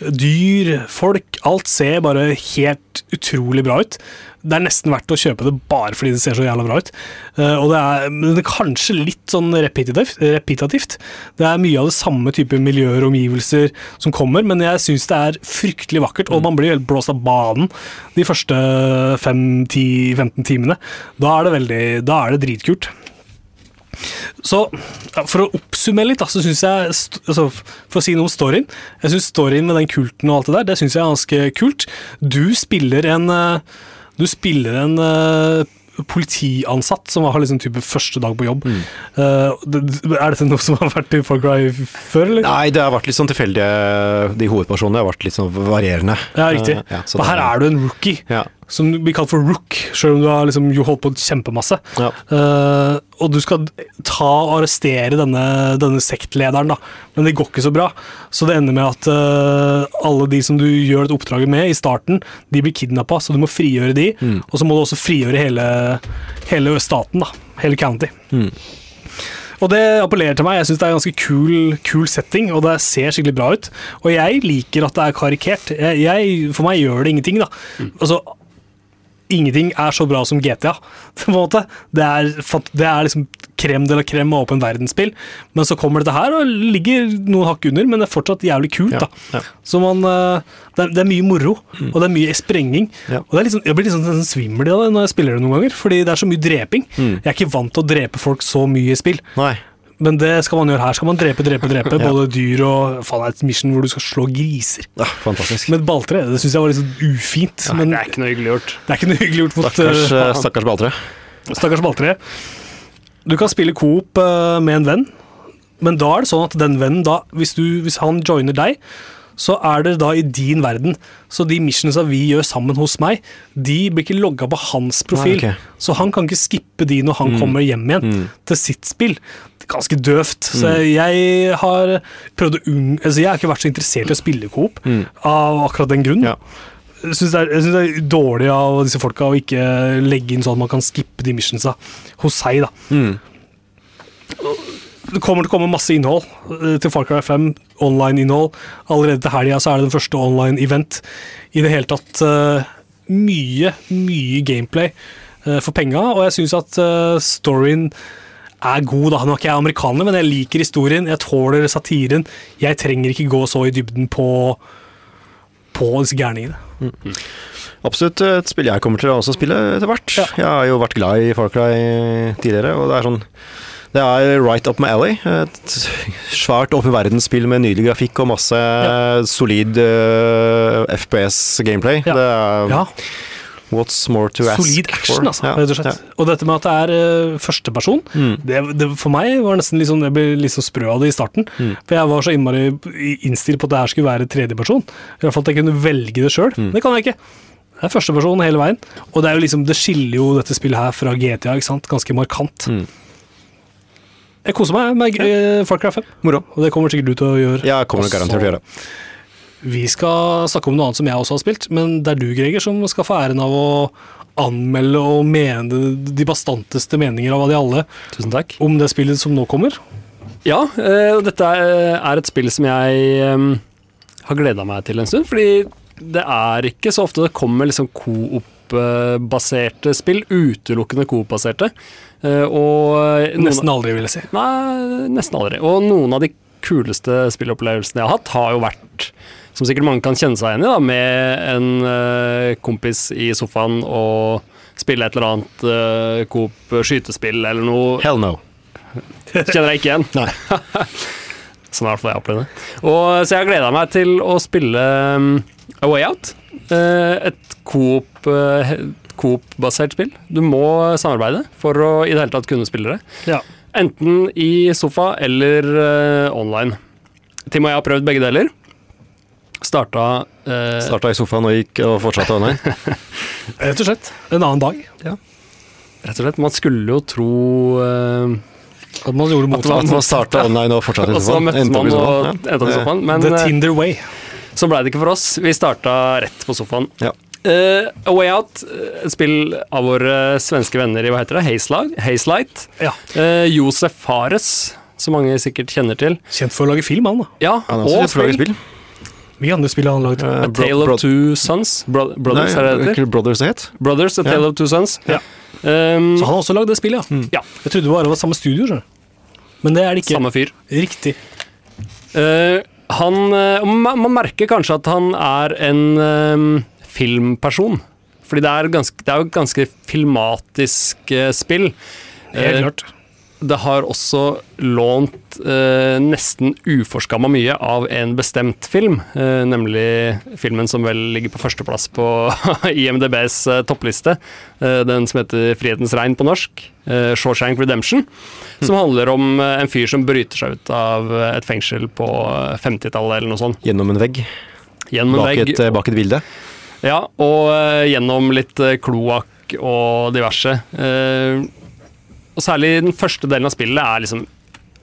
dyr, folk. Alt ser bare helt utrolig bra ut. Det er nesten verdt å kjøpe det bare fordi det ser så jævla bra ut. Uh, og det er, det er kanskje litt sånn repetitivt, repetitivt. Det er mye av det samme type miljøer og omgivelser som kommer, men jeg syns det er fryktelig vakkert, og man blir helt blåst av banen de første 5-10-15 timene. Da er det veldig Da er det dritkult. Så For å oppsummere litt, da, så syns jeg altså, For å si noe om storyen Jeg syns storyen med den kulten og alt det der, det syns jeg er ganske kult. Du spiller en eh, Du spiller en eh, politiansatt som har liksom type første dag på jobb. Mm. Uh, er dette noe som har vært i Far Cry før, eller? Nei, det har vært litt sånn tilfeldige De hovedpersonene har vært litt sånn varierende. Ja, riktig. Uh, ja, her er du en rookie. Ja. Som blir kalt for rook, selv om du har liksom jo holdt på kjempemasse. Ja. Uh, og du skal ta og arrestere denne, denne sektlederen, da. Men det går ikke så bra. Så det ender med at uh, alle de som du gjør et oppdraget med i starten, de blir kidnappa, så du må frigjøre de. Og så må du også frigjøre hele, hele staten, da. Hele county. Og det appellerer til meg. Jeg syns det er en ganske kul, kul setting, og det ser skikkelig bra ut. Og jeg liker at det er karikert. Jeg, jeg, for meg gjør det ingenting, da. Altså, ingenting er så bra som GTA, på en måte. Det er, det er liksom krem de la krem av åpen verdensspill. Men så kommer dette her og ligger noen hakk under, men det er fortsatt jævlig kult, da. ja. Så man eh, det, er, det er mye moro, og det er mye sprenging. Ja. Og sånn, jeg blir litt sånn, svimmel av det når jeg spiller det noen ganger, fordi det er så mye dreping. Jeg er ikke vant til å drepe folk så mye i spill. Nei. Men det skal man gjøre her. Skal man drepe, drepe, drepe. Ja. Både dyr og Faen, det er et mission hvor du skal slå griser. Ja, fantastisk. Med et balltre. Det syns jeg var litt sånn ufint. men Det er ikke noe hyggelig gjort. det er ikke noe hyggelig gjort mot Stakkars, eh, stakkars balltre. stakkars balltre. Du kan spille coop uh, med en venn, men da er det sånn at den vennen da, hvis, du, hvis han joiner deg, så er det da i din verden. Så de missionsa vi gjør sammen hos meg, de blir ikke logga på hans profil. Nei, okay. Så han kan ikke skippe de når han kommer hjem igjen til sitt spill. Ganske døvt. Så jeg har prøvd å unng... Altså, jeg har ikke vært så interessert i å spille coop av akkurat den grunn. Ja. Jeg syns det, er- jeg synes det er dårlig av disse folka å ikke legge inn sånn at man kan skippe de missionsa hos seg. da. Mm. Det kommer til å komme masse innhold eh, til Far Cry 5. Online-innhold. Allerede til helga er det den første online-event. I det hele tatt eh, mye, mye gameplay eh, for penga, og jeg syns at storyen er god. da. Nå er ikke jeg amerikaner, men jeg liker historien. Jeg tåler satiren. Jeg trenger ikke gå så i dybden på, på disse gærningene. Absolutt et spill jeg kommer til å også spille etter hvert. Ja. Jeg har jo vært glad i Far Cry tidligere, og det er sånn det er right up my alley. Et svært åpen verdensspill med nydelig grafikk og masse solid uh, FPS-gameplay. Ja. Det er Ja, what's more to ask Solid action, for. altså, Ja, rett og slett. Og dette med at det er uh, førsteperson, Mm. det, det for meg var nesten sånn, jeg ble litt sånn sprø av det i starten. Mm. For jeg var så innmari innstilt på at det her skulle være tredjeperson. I hvert fall at jeg kunne velge det sjøl. Mm. Det kan jeg ikke. Det er førsteperson hele veien. Og det er jo liksom, det skiller jo dette spillet her fra GTA ikke sant? ganske markant. Mm. Jeg koser meg med uh, Far Cry 5, Moro. og det kommer sikkert du til å gjøre. Jeg kommer også. garantert til å gjøre. Vi skal snakke om noe annet som jeg også har spilt, men det er du, Greger, som skal få æren av å anmelde og mene de bastanteste meninger av de alle Tusen takk. om det spillet som nå kommer. Ja, eh, og dette er er et spill som jeg eh, har gleda meg til en stund, fordi det er ikke så ofte det kommer liksom coop-baserte spill, utelukkende coop-baserte. Eh, Og Nesten aldri, vil jeg si. Nei, nesten aldri. Og noen av de kuleste spillopplevelsene jeg har hatt, har jo vært, som sikkert mange kan kjenne seg igjen i, da, med en eh, kompis i sofaen og spille et eller annet uh, coop skytespill eller noe. Hell no. Kjenner jeg ikke igjen. Nei. Sånn er i hvert fall jeg opplevde det. Og, så jeg har gleda meg til å spille um, A Way Out. Uh, et coop, eh, coop-basert spill. Du må samarbeide for å i det hele tatt kunne spille det. Ja. Enten i sofa eller uh, online. Tim og jeg har prøvd begge deler. Starta uh, Starta i sofaen og gikk og fortsatte online. Rett og slett. En annen dag. Rett og slett. Man skulle jo tro uh, At man gjorde det At motsatt. Man starta online og fortsatte i sofaen. Og så møttes man og endte opp i sofaen. Men The eh, Tinder way. så blei det ikke for oss. Vi starta rett på sofaen. Ja. Eh, A Way Out, eh, et spill av våre svenske venner i hva heter det? Hazelight. Hazelight. Ja. Uh, Josef Fares, som mange sikkert kjenner til. Kjent for å lage film, han da. Ja, Han og spill. spill. Mye andre spill har han laget? Eh, A Tale Bro- of Two Sons. Bro Brothers, er det det heter? Brothers det het? Brothers, A Ja. Tale of Two Sons. Ja. Um, Så han har også lagd det spillet, ja. Ja. Jeg trodde det bare var samme studio. Men det er det ikke. samme fyr. Riktig. Uh, han man, man merker kanskje at han er en eh, filmperson. Fordi det er, ganske, det er jo et ganske filmatisk eh, spill. Helt Eh, klart. Det har også lånt eh, nesten uforskamma mye av en bestemt film, eh, nemlig filmen som vel ligger på førsteplass på IMDbs eh, toppliste. Eh, den som heter 'Frihetens regn' på norsk. Eh, 'Shawshank Redemption'. Som handler om en fyr som bryter seg ut av et fengsel på eh, 50-tallet eller noe sånt. Gjennom en vegg. Gjennom en Bak vegg. et, bak et bilde. Ja, og eh, gjennom litt eh, kloakk og diverse. Eh, og særlig den første delen av spillet er liksom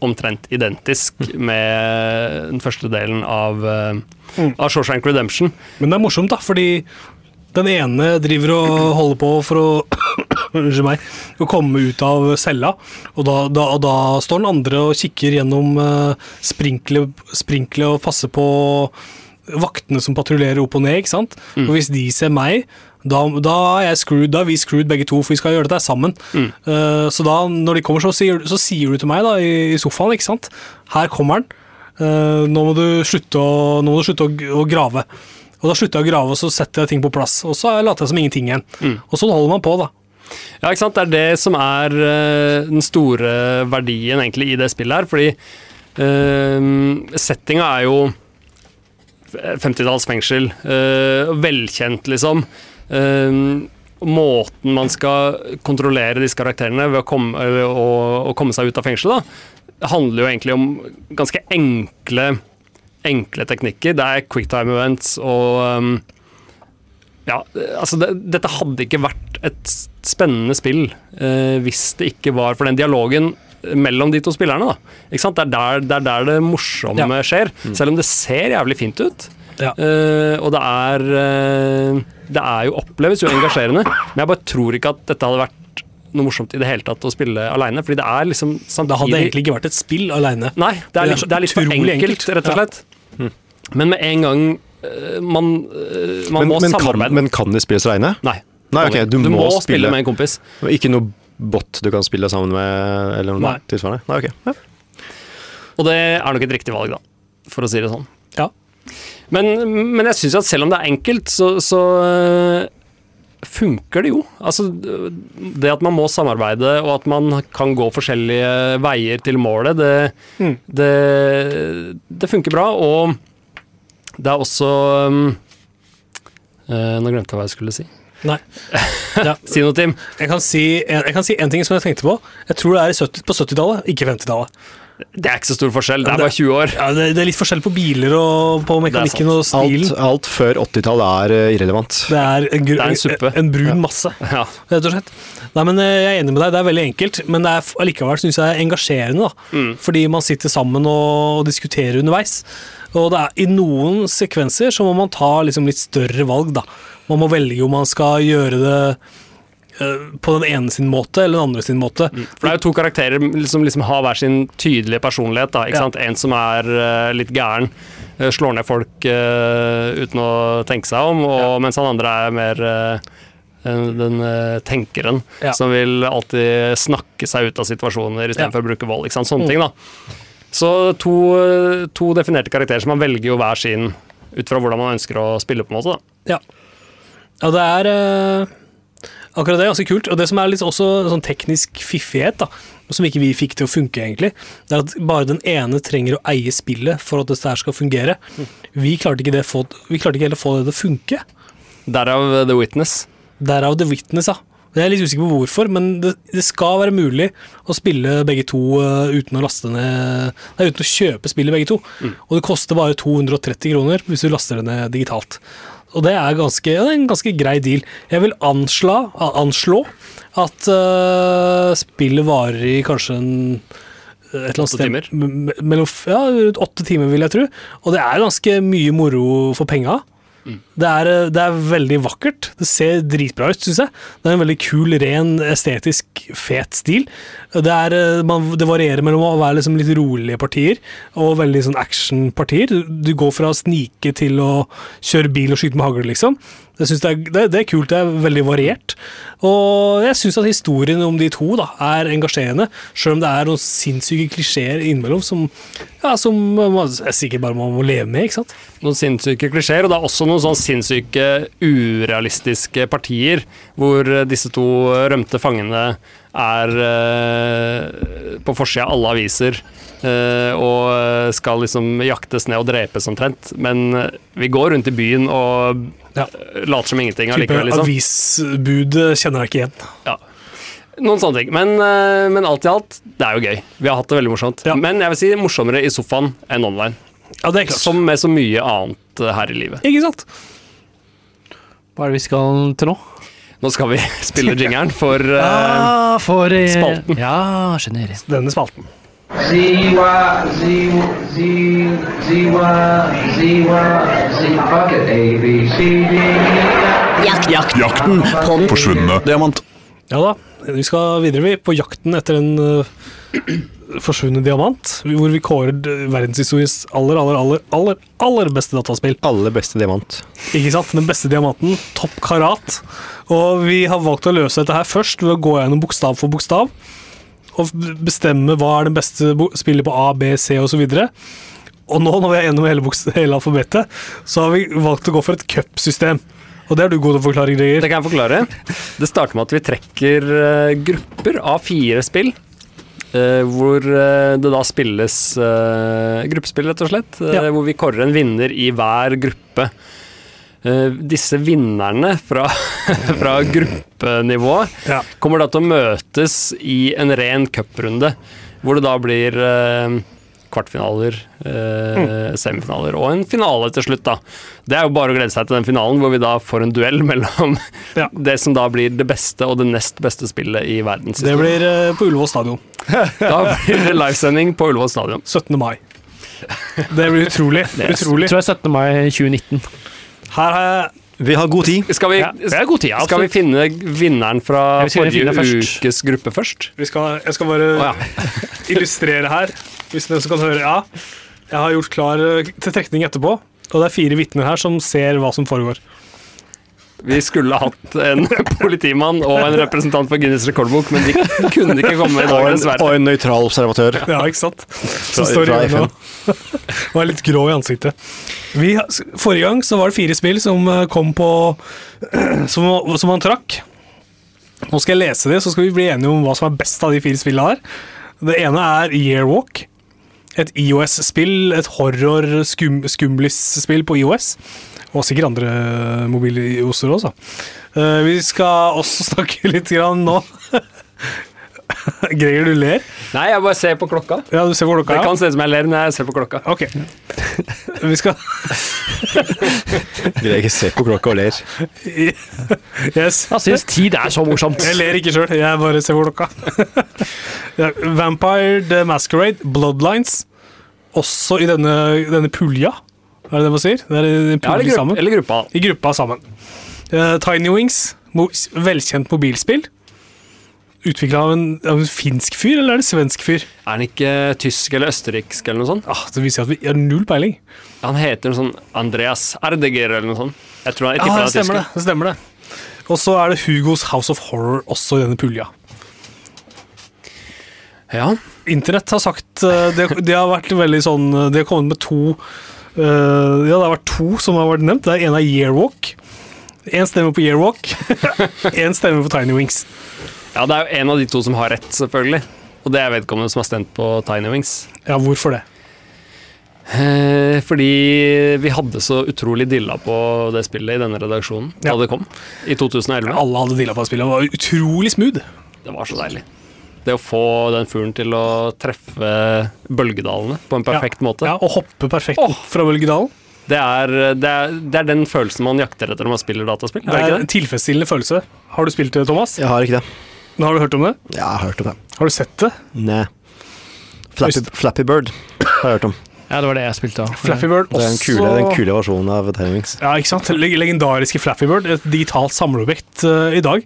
omtrent identisk med den første delen av, uh, av Shawshank Redemption. Men det er morsomt, da, fordi den ene driver og holder på for å unnskyld meg, å komme ut av cella. Og da, da, da står den andre og kikker gjennom sprinklet, sprinklet og passer på vaktene som patruljerer opp og ned. ikke sant? Og hvis de ser meg, da, da er jeg screwed, da er vi screwed begge to, for vi skal gjøre dette sammen. Eh, så da, når de kommer, så sier, så sier du til meg da, i, i sofaen, ikke sant? Her kommer han. Uh, nå må du slutte, å, nå må du slutte å, å grave. Og da slutter jeg å grave, og så setter jeg ting på plass. Og så later jeg som ingenting igjen. Og sånn holder man på, da. Ja, ikke sant? Det er det som er uh, den store verdien egentlig i det spillet her, fordi uh, settinga er jo 50-talls fengsel, eh, velkjent liksom. Eh, måten man skal kontrollere disse karakterene ved å komme, å, å komme seg ut av fengselet, da, handler jo egentlig om ganske enkle, enkle teknikker. Det er quicktime events og um, ja, altså det, dette hadde ikke vært et spennende spill eh, hvis det ikke var for den dialogen mellom de to spillerne. da. Ikke sant? Det, er der, det er der det morsomme Ja. skjer, selv om det ser jævlig fint ut. Ja. Uh, og det er uh, Det er jo oppleves jo engasjerende, men jeg bare tror ikke at dette hadde vært noe morsomt i det hele tatt å spille aleine. Fordi det er liksom samtidig Det hadde egentlig ikke vært et spill aleine. Nei, det er, Det er litt, det er litt for enkelt, enkelt. rett og slett. Men med en gang eh, man, man Men, må men, kan, samarbeide men kan det spilles alene? Nei. Nei, ok, du må, må spille spille- med en kompis. Ikke noe bot du kan spille sammen med, eller noe Nei. tilsvarende? Nei, ok. Ja. Og det er nok et riktig valg, da, for å si det sånn. Ja. Men, men jeg syns at selv om det er enkelt, så, så øh, funker det jo. Altså, det at man må samarbeide, og at man kan gå forskjellige veier til målet, det, Mm. det, det funker bra. Og det er også øh, Nå glemte jeg hva jeg skulle si. Nei. Si noe, Tim. Jeg kan, si en, jeg kan si en ting som jeg tenkte på. Jeg tror det er 70, på 70-tallet, ikke 50-tallet. Det er ikke så stor forskjell, det er bare 20 år. Ja, det, er litt forskjell på biler og på mekanikken og stilen. alt før 80-tallet er eh, irrelevant. Det er en, Det er en suppe. en brun masse, Ja. rett og slett. Nei, men eh, Jeg er enig med deg, det er veldig enkelt, men det er allikevel synes jeg er engasjerende. da. Mm. Fordi man sitter sammen og, diskuterer underveis. Og det er, i noen sekvenser så må man ta liksom litt større valg. da. Man må velge om man skal gjøre det på den ene sin måte eller den andre sin måte. For det er jo to karakterer som liksom har hver sin tydelige personlighet. Da, Ja. En som er uh, litt gæren, uh, slår ned folk uh, uten å tenke seg om, og, mens han andre er mer eh, den eh, tenkeren Ja. som vil alltid snakke seg ut av situasjoner istedenfor for å bruke vold. Sånne ting, da. Så to, eh, to definerte karakterer som man velger jo hver sin ut fra hvordan man ønsker å spille, på en måte. Da. Ja. ja, det er eh, akkurat det er ganske kult. Og det som er litt også sånn teknisk fiffighet, da, som ikke vi fikk til å funke, egentlig, det er at bare den ene trenger å eie spillet for at dette her skal fungere. Vi klarte ikke, det få, vi klarte ikke heller å få det til å funke. Derav eh, The Witness. Derav The Witness, ja. Jeg er litt usikker på hvorfor, men det, det skal være mulig å spille begge to eh, uten å laste ned Nei, uten å kjøpe spillet begge to. Og det koster bare 230 kroner hvis du laster det ned digitalt. Og det er, ganske, ja, det er en ganske grei deal. Jeg vil ansla, anslå at uh, spillet varer i kanskje en et eller annet sted Mellom, ja, rundt åtte timer, vil jeg tro. Og det er ganske mye moro for penga. Det er, eh, det er veldig vakkert. Det ser dritbra ut, syns jeg. Det er en veldig kul, ren, estetisk fet stil. Det, er, eh, man, det varierer mellom å være liksom litt rolige partier og veldig sånn actionpartier. Du, går fra å snike til å kjøre bil og skyte med hagle, liksom. Det, er, det, det er kult, det er veldig variert. Og jeg syns at historien om de to da, er engasjerende, sjøl om det er noen sinnssyke klisjeer innimellom som, ja, som man jeg sikkert bare må leve med. ikke sant? noen sinnssyke klisjeer, og det er også noen sånn sinnssyke urealistiske partier hvor disse to rømte fangene er uh, på forsida av alle aviser uh, og skal liksom jaktes ned og drepes omtrent. Men eh, vi går rundt i byen og Ja. later som ingenting allikevel, liksom. Avisbud kjenner jeg ikke igjen. Ja. Noen sånne ting. Men, uh, men alt i alt, det er jo gøy. Vi har hatt det veldig morsomt. Ja. Men jeg vil si morsommere i sofaen enn online. Ja, det er klart. Som med så mye annet her i livet. Ikke sant? Hva er det vi skal til nå? Nå skal vi spille jingeren for uh, Ah, for uh, spalten. Ja, skjønner. Denne spalten. D E Jakten på den Forsvunne diamant. Ja da, vi skal videre vi på jakten etter en uh, forsvunnet diamant, hvor vi kårer verdenshistoriens aller, aller, aller, aller, aller beste dataspill. Aller beste diamant. Ikke sant? Den beste diamanten, topp karat. Og vi har valgt å løse dette her først ved å gå gjennom bokstav for bokstav. Og bestemme hva er den beste spillet på A, B, C osv. Og nå når vi er gjennom hele, hele alfabetet, så har vi valgt å gå for et cupsystem. Og det er du god til å forklare, Greger. Det kan jeg forklare. Det starter med at vi trekker eh, grupper av fire spill. Eh, hvor eh, det da spilles eh, gruppespill, rett og slett. Ja. Hvor vi kårer en vinner i hver gruppe. Disse vinnerne fra, fra gruppenivå Ja. kommer da til å møtes i en ren cuprunde. Hvor det da blir kvartfinaler, eh, semifinaler og en finale til slutt. da. Det er jo bare å glede seg til den finalen, hvor vi da får en duell mellom Ja. det som da blir det beste og det nest beste spillet i Det blir eh, på Ullevål stadion. Da blir det livesending på Ullevål stadion. 17. mai. Det blir utrolig. utrolig. Tror jeg 17. mai 2019. Her har jeg Vi har god tid. Skal vi, Ja, det er god tid, ja, skal vi finne vinneren fra Ja, vi forrige ukes gruppe først? vi skal, Jeg skal bare oh, ja. illustrere her, hvis den som kan høre. Ja, jeg har gjort klar eh, til trekning etterpå, og det er fire vitner her som ser hva som foregår. Vi skulle hatt en politimann og en representant for Guinness rekordbok, men de kunne ikke komme i dag, Og en, dessverre. og en nøytral observatør. Ja, ikke sant? Som Fra- står igjen øynene og er litt grå i ansiktet. Vi, forrige gang så var det fire spill som eh, kom på Som, som han trakk. Nå skal jeg lese det, så skal vi bli enige om hva som er best av de fire spillene her. Det ene er Yearwalk. Et IOS-spill, et horror-skumlis-spill på IOS. Og sikkert andre mobiloser også. Eh, vi skal også snakke litt grann nå Greger, du ler? Nei, jeg bare ser på klokka. Ja, du ser på klokka Det kan se ut som jeg ler når jeg ser på klokka. Ok. Vi skal Greger ser på klokka og ler. Yes. Jeg syns tid er så morsomt. Jeg ler ikke sjøl, jeg bare ser på klokka. Vampire the Masquerade, Bloodlines, også i denne, denne pulja, er det det man sier? Det er en Ja, eller, grupp, sammen. eller gruppa. I gruppa sammen. Uh, Tiny Wings, mo velkjent mobilspill. Utvikla av, av en finsk fyr, eller er det svensk fyr? Er han ikke tysk eller østerriksk eller noe sånt? Ah, det viser at vi har null peiling. Han heter noe sånn Andreas Erdeger eller noe sånt. Jeg tror han, jeg tipper det er stemmer det. det stemmer det. Og så er det Hugos House of Horror også i denne pulja. Ja. Internett har sagt eh, det, det har vært veldig sånn eh, De har kommet med to uh, Ja, det har vært to som har vært nevnt. Det er en av Yearwalk. Én stemme på Yearwalk. Én stemme på Tiny Wings. Ja, det er jo en av de to som har rett, selvfølgelig. Og det er vedkommende som har stemt på Tiny Wings. Ja, hvorfor det? Eh, fordi vi hadde så utrolig dilla på det spillet i denne redaksjonen da Ja. det kom. I 2011. Alle hadde dilla på det spillet. Det var utrolig smooth. Det var så deilig. Det å få den fuglen til å treffe bølgedalene på en perfekt måte. Ja, Og hoppe perfekt oh. fra bølgedalen. Det, er, det, er, det er den følelsen man jakter etter når man spiller dataspill. Det Er det er ikke en tilfredsstillende følelse. Har du spilt det, Thomas? Jeg har ikke det. Har du hørt om det? Ja, Jeg har hørt om det. Har du sett det? Nei. Flappy, Flappy Bird har jeg hørt om. Ja, det var det jeg spilte av. Flappy Bird Det er den kule, den kule versjonen av Timings. Ja, ikke sant? Leg legendariske Flappy Bird. Et digitalt samleobjekt uh, i dag.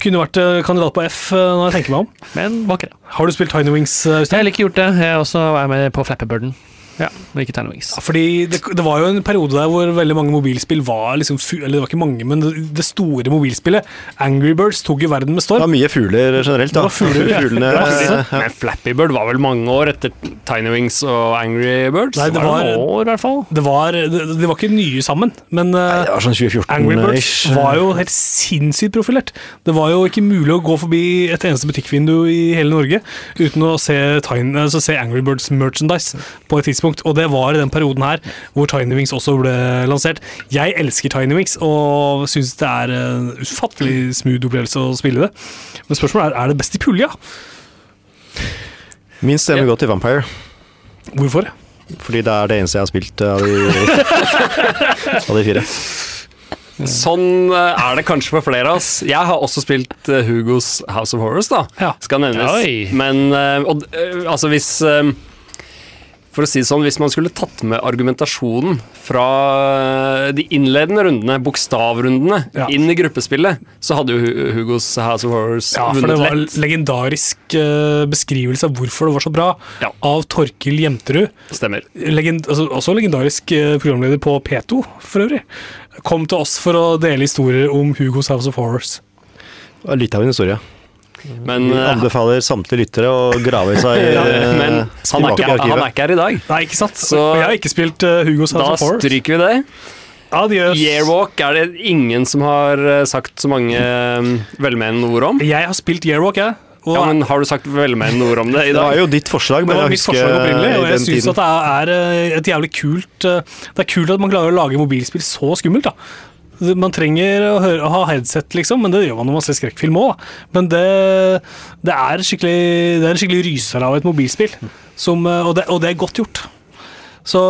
Kunne vært eh, kandidat på F eh, når jeg tenker meg om. Men var ikke det. Har du spilt Tiny Wings, Jeg har ikke gjort det. Jeg også var med på Flappy Birden. Ja, men ikke Tiny Wings. Ja, Fordi det, det var jo en periode der hvor veldig mange mobilspill var liksom Eller det var ikke mange, men det, det store mobilspillet, Angry Birds, tok jo verden med storm. Det var mye fugler generelt, da. Det var fugler, ja. Fuglene, Det ja. Men Flappy Bird var vel mange år etter Tiny Wings og Angry Birds? Nei, det var, var år, i hvert fall. det var, det, de var ikke nye sammen, men Nei, Det var sånn Angry Birds 2014-ish. var jo helt sinnssykt profilert. Det var jo ikke mulig å gå forbi et eneste butikkvindu i hele Norge uten å se, Tiny, altså se Angry Birds merchandise på et tidspunkt. Og det var i den perioden her hvor Tiny Wings også ble lansert. Jeg elsker Tiny Wings og syns det er en ufattelig smooth opplevelse å spille det. Men spørsmålet er er det best i pulja. Min stemme går til Vampire, Hvorfor? fordi det er det eneste jeg har spilt av de, av de fire. Sånn eh, er det kanskje for flere av oss. Jeg har også spilt eh, Hugos House of Horrors, da. Skal nevnes. Men eh, og, altså hvis For å si det sånn, Hvis man skulle tatt med argumentasjonen fra de innledende rundene, bokstavrundene, Ja. inn i gruppespillet, så hadde jo Hugos House of Horrors Ja, for det var lett. legendarisk eh, beskrivelse av hvorfor det var så bra, Ja. av Torkil Jenterud. Stemmer. Legend, altså, også legendarisk eh, programleder på P2, for øvrig. Kom til oss for å dele historier om Hugos House of Horrors. Litt av en historie. Men, Vi eh, anbefaler samtlige lyttere å grave i seg ja, eh, men han, er ikke, han er ikke her i dag. Nei, ikke sant? Så- jeg har ikke spilt uh, Hugo Da stryker vi det. Adios. Yearwalk er det ingen som har eh, sagt så mange eh, velmenende ord om. Jeg har spilt Yearwalk, jeg. Og Ja, men Har du sagt velmenende ord om det i dag? Det var jo ditt forslag, det var jeg mitt forslag opprinnelig, og jeg syns at det er eh, et jævlig kult eh, Det er kult at man klarer å lage mobilspill så skummelt, da. Man trenger å, høre, å ha headset, liksom, men det gjør man når man ser skrekkfilm òg. Men det, det, er det er en skikkelig ryser av et mobilspill, som, eh, og, det, og det er godt gjort. Så,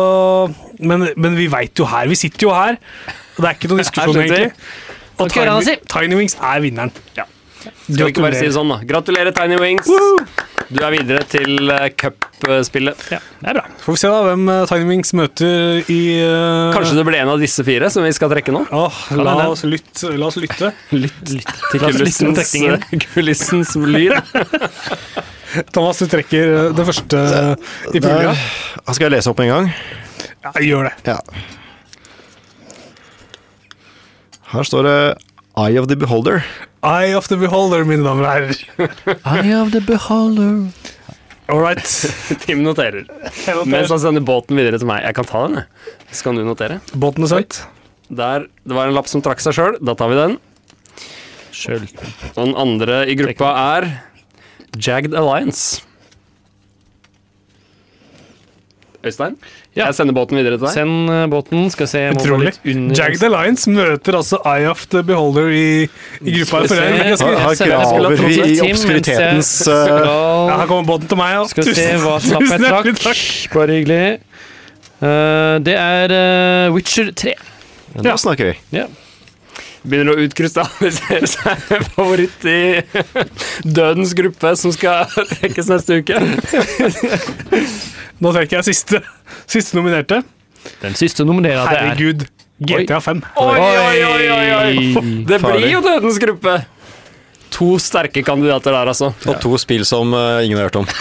men, men vi veit jo her, vi sitter jo her, og det er ikke noen diskusjon, egentlig. Og Tiny. Tiny Wings er vinneren. Ja. Skal vi ikke bare si det sånn, da? Gratulerer, Tiny Wings. Du er videre til uh, cupspillet. Ja, det er bra. Får vi se da hvem eh, Tiny Wings møter i uh... Kanskje det blir en av disse fire som vi skal trekke nå? Åh, la, oss lytte, la oss lytte. Lytt til lytte på kulissens, eh, kulissens lyd. Thomas, du trekker eh, det første eh, i pulja. Skal jeg lese opp en gang. Ja, gjør det. Ja. Her står det Eye of the Beholder. Eye of the beholder, mine damer og herrer. Eye of the beholder. All right. Tim noterer. Mens han sender båten videre til meg. Jeg kan ta den, jeg. Så kan du notere. Båten er sendt. Der, Det var en lapp som trakk seg sjøl. Da tar vi den. Sjøl. Og den andre i gruppa er Jagged Alliance. Øystein? Ja. Jeg sender båten videre til deg. Send eh, båten. Skal se Utrolig. litt the Alliance møter altså Eye of the beholder i, i gruppa. Skal For jeg, se. jeg her jeg graver vi i jeg obskuritetens eh, ja, her kommer båten til meg. Ja. Skal se hva slapp jeg hjertelig Takk. Bare hyggelig. Uh, det er uh, Witcher 3. Nå snakker vi. Ja. Begynner å utkrystallisere seg favoritt i Dødens gruppe som skal trekkes neste uke. Nå trekker jeg siste, siste nominerte. Den siste nominerte er Herregud. GTA 5. Oi, oi, oi, oi, oi. Det blir jo Dødens gruppe! To sterke kandidater der, altså. Og to spill som uh, ingen har hørt om.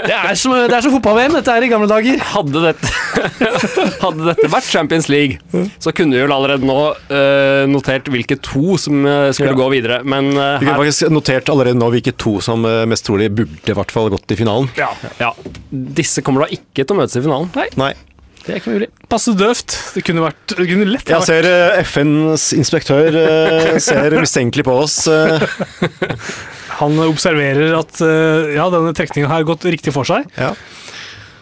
Det er som, det er som fotball-VM, dette er i gamle dager. Hadde dette, hadde dette vært Champions League, så kunne vi vel allerede nå uh, notert hvilke to som eh, skulle Ja. gå videre. Men uh, Vi kunne faktisk notert allerede nå hvilke to som mest trolig burde i hvert fall gått i finalen. Ja. ja, disse kommer da ikke til å møtes i finalen. Nei. Det er ikke mulig. Passe døvt. Det kunne vært det kunne lett Jeg ser eh, FNs inspektør eh, ser mistenkelig på oss. eh. Han observerer at ja, denne trekningen har gått riktig for seg. Ja.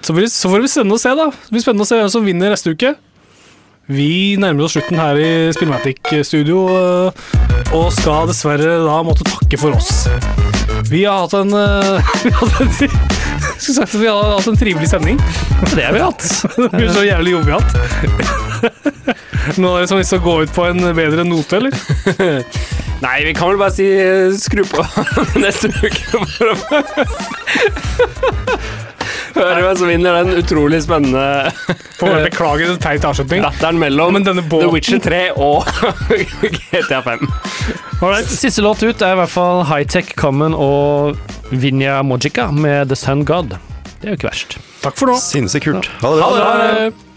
Så får vi spennende å se, da. Det blir spennende å se hvem som vinner neste uke. Vi nærmer oss slutten her i Spillmatic-studio, eh, og skal dessverre da måtte takke for oss. Vi har hatt en eh, Vi har hatt en, vi har hatt en trivelig sending. Det har vi hatt. Det blir så jævlig jovialt. Noen av dere som har lyst til å gå ut på en bedre note, eller? Nei, vi kan vel bare si eh, skru på neste uke å hvem som vinner den utrolig spennende Får beklage så teit avslutning. Datteren mellom Men denne The Witcher 3 og GTA 5. Alright. Siste låt ut er i hvert fall Hightech Common og Vinja Mojica med The Sun God. Det er jo ikke verst. Takk for nå. Sinnssykt kult. Ha det bra. Ha det.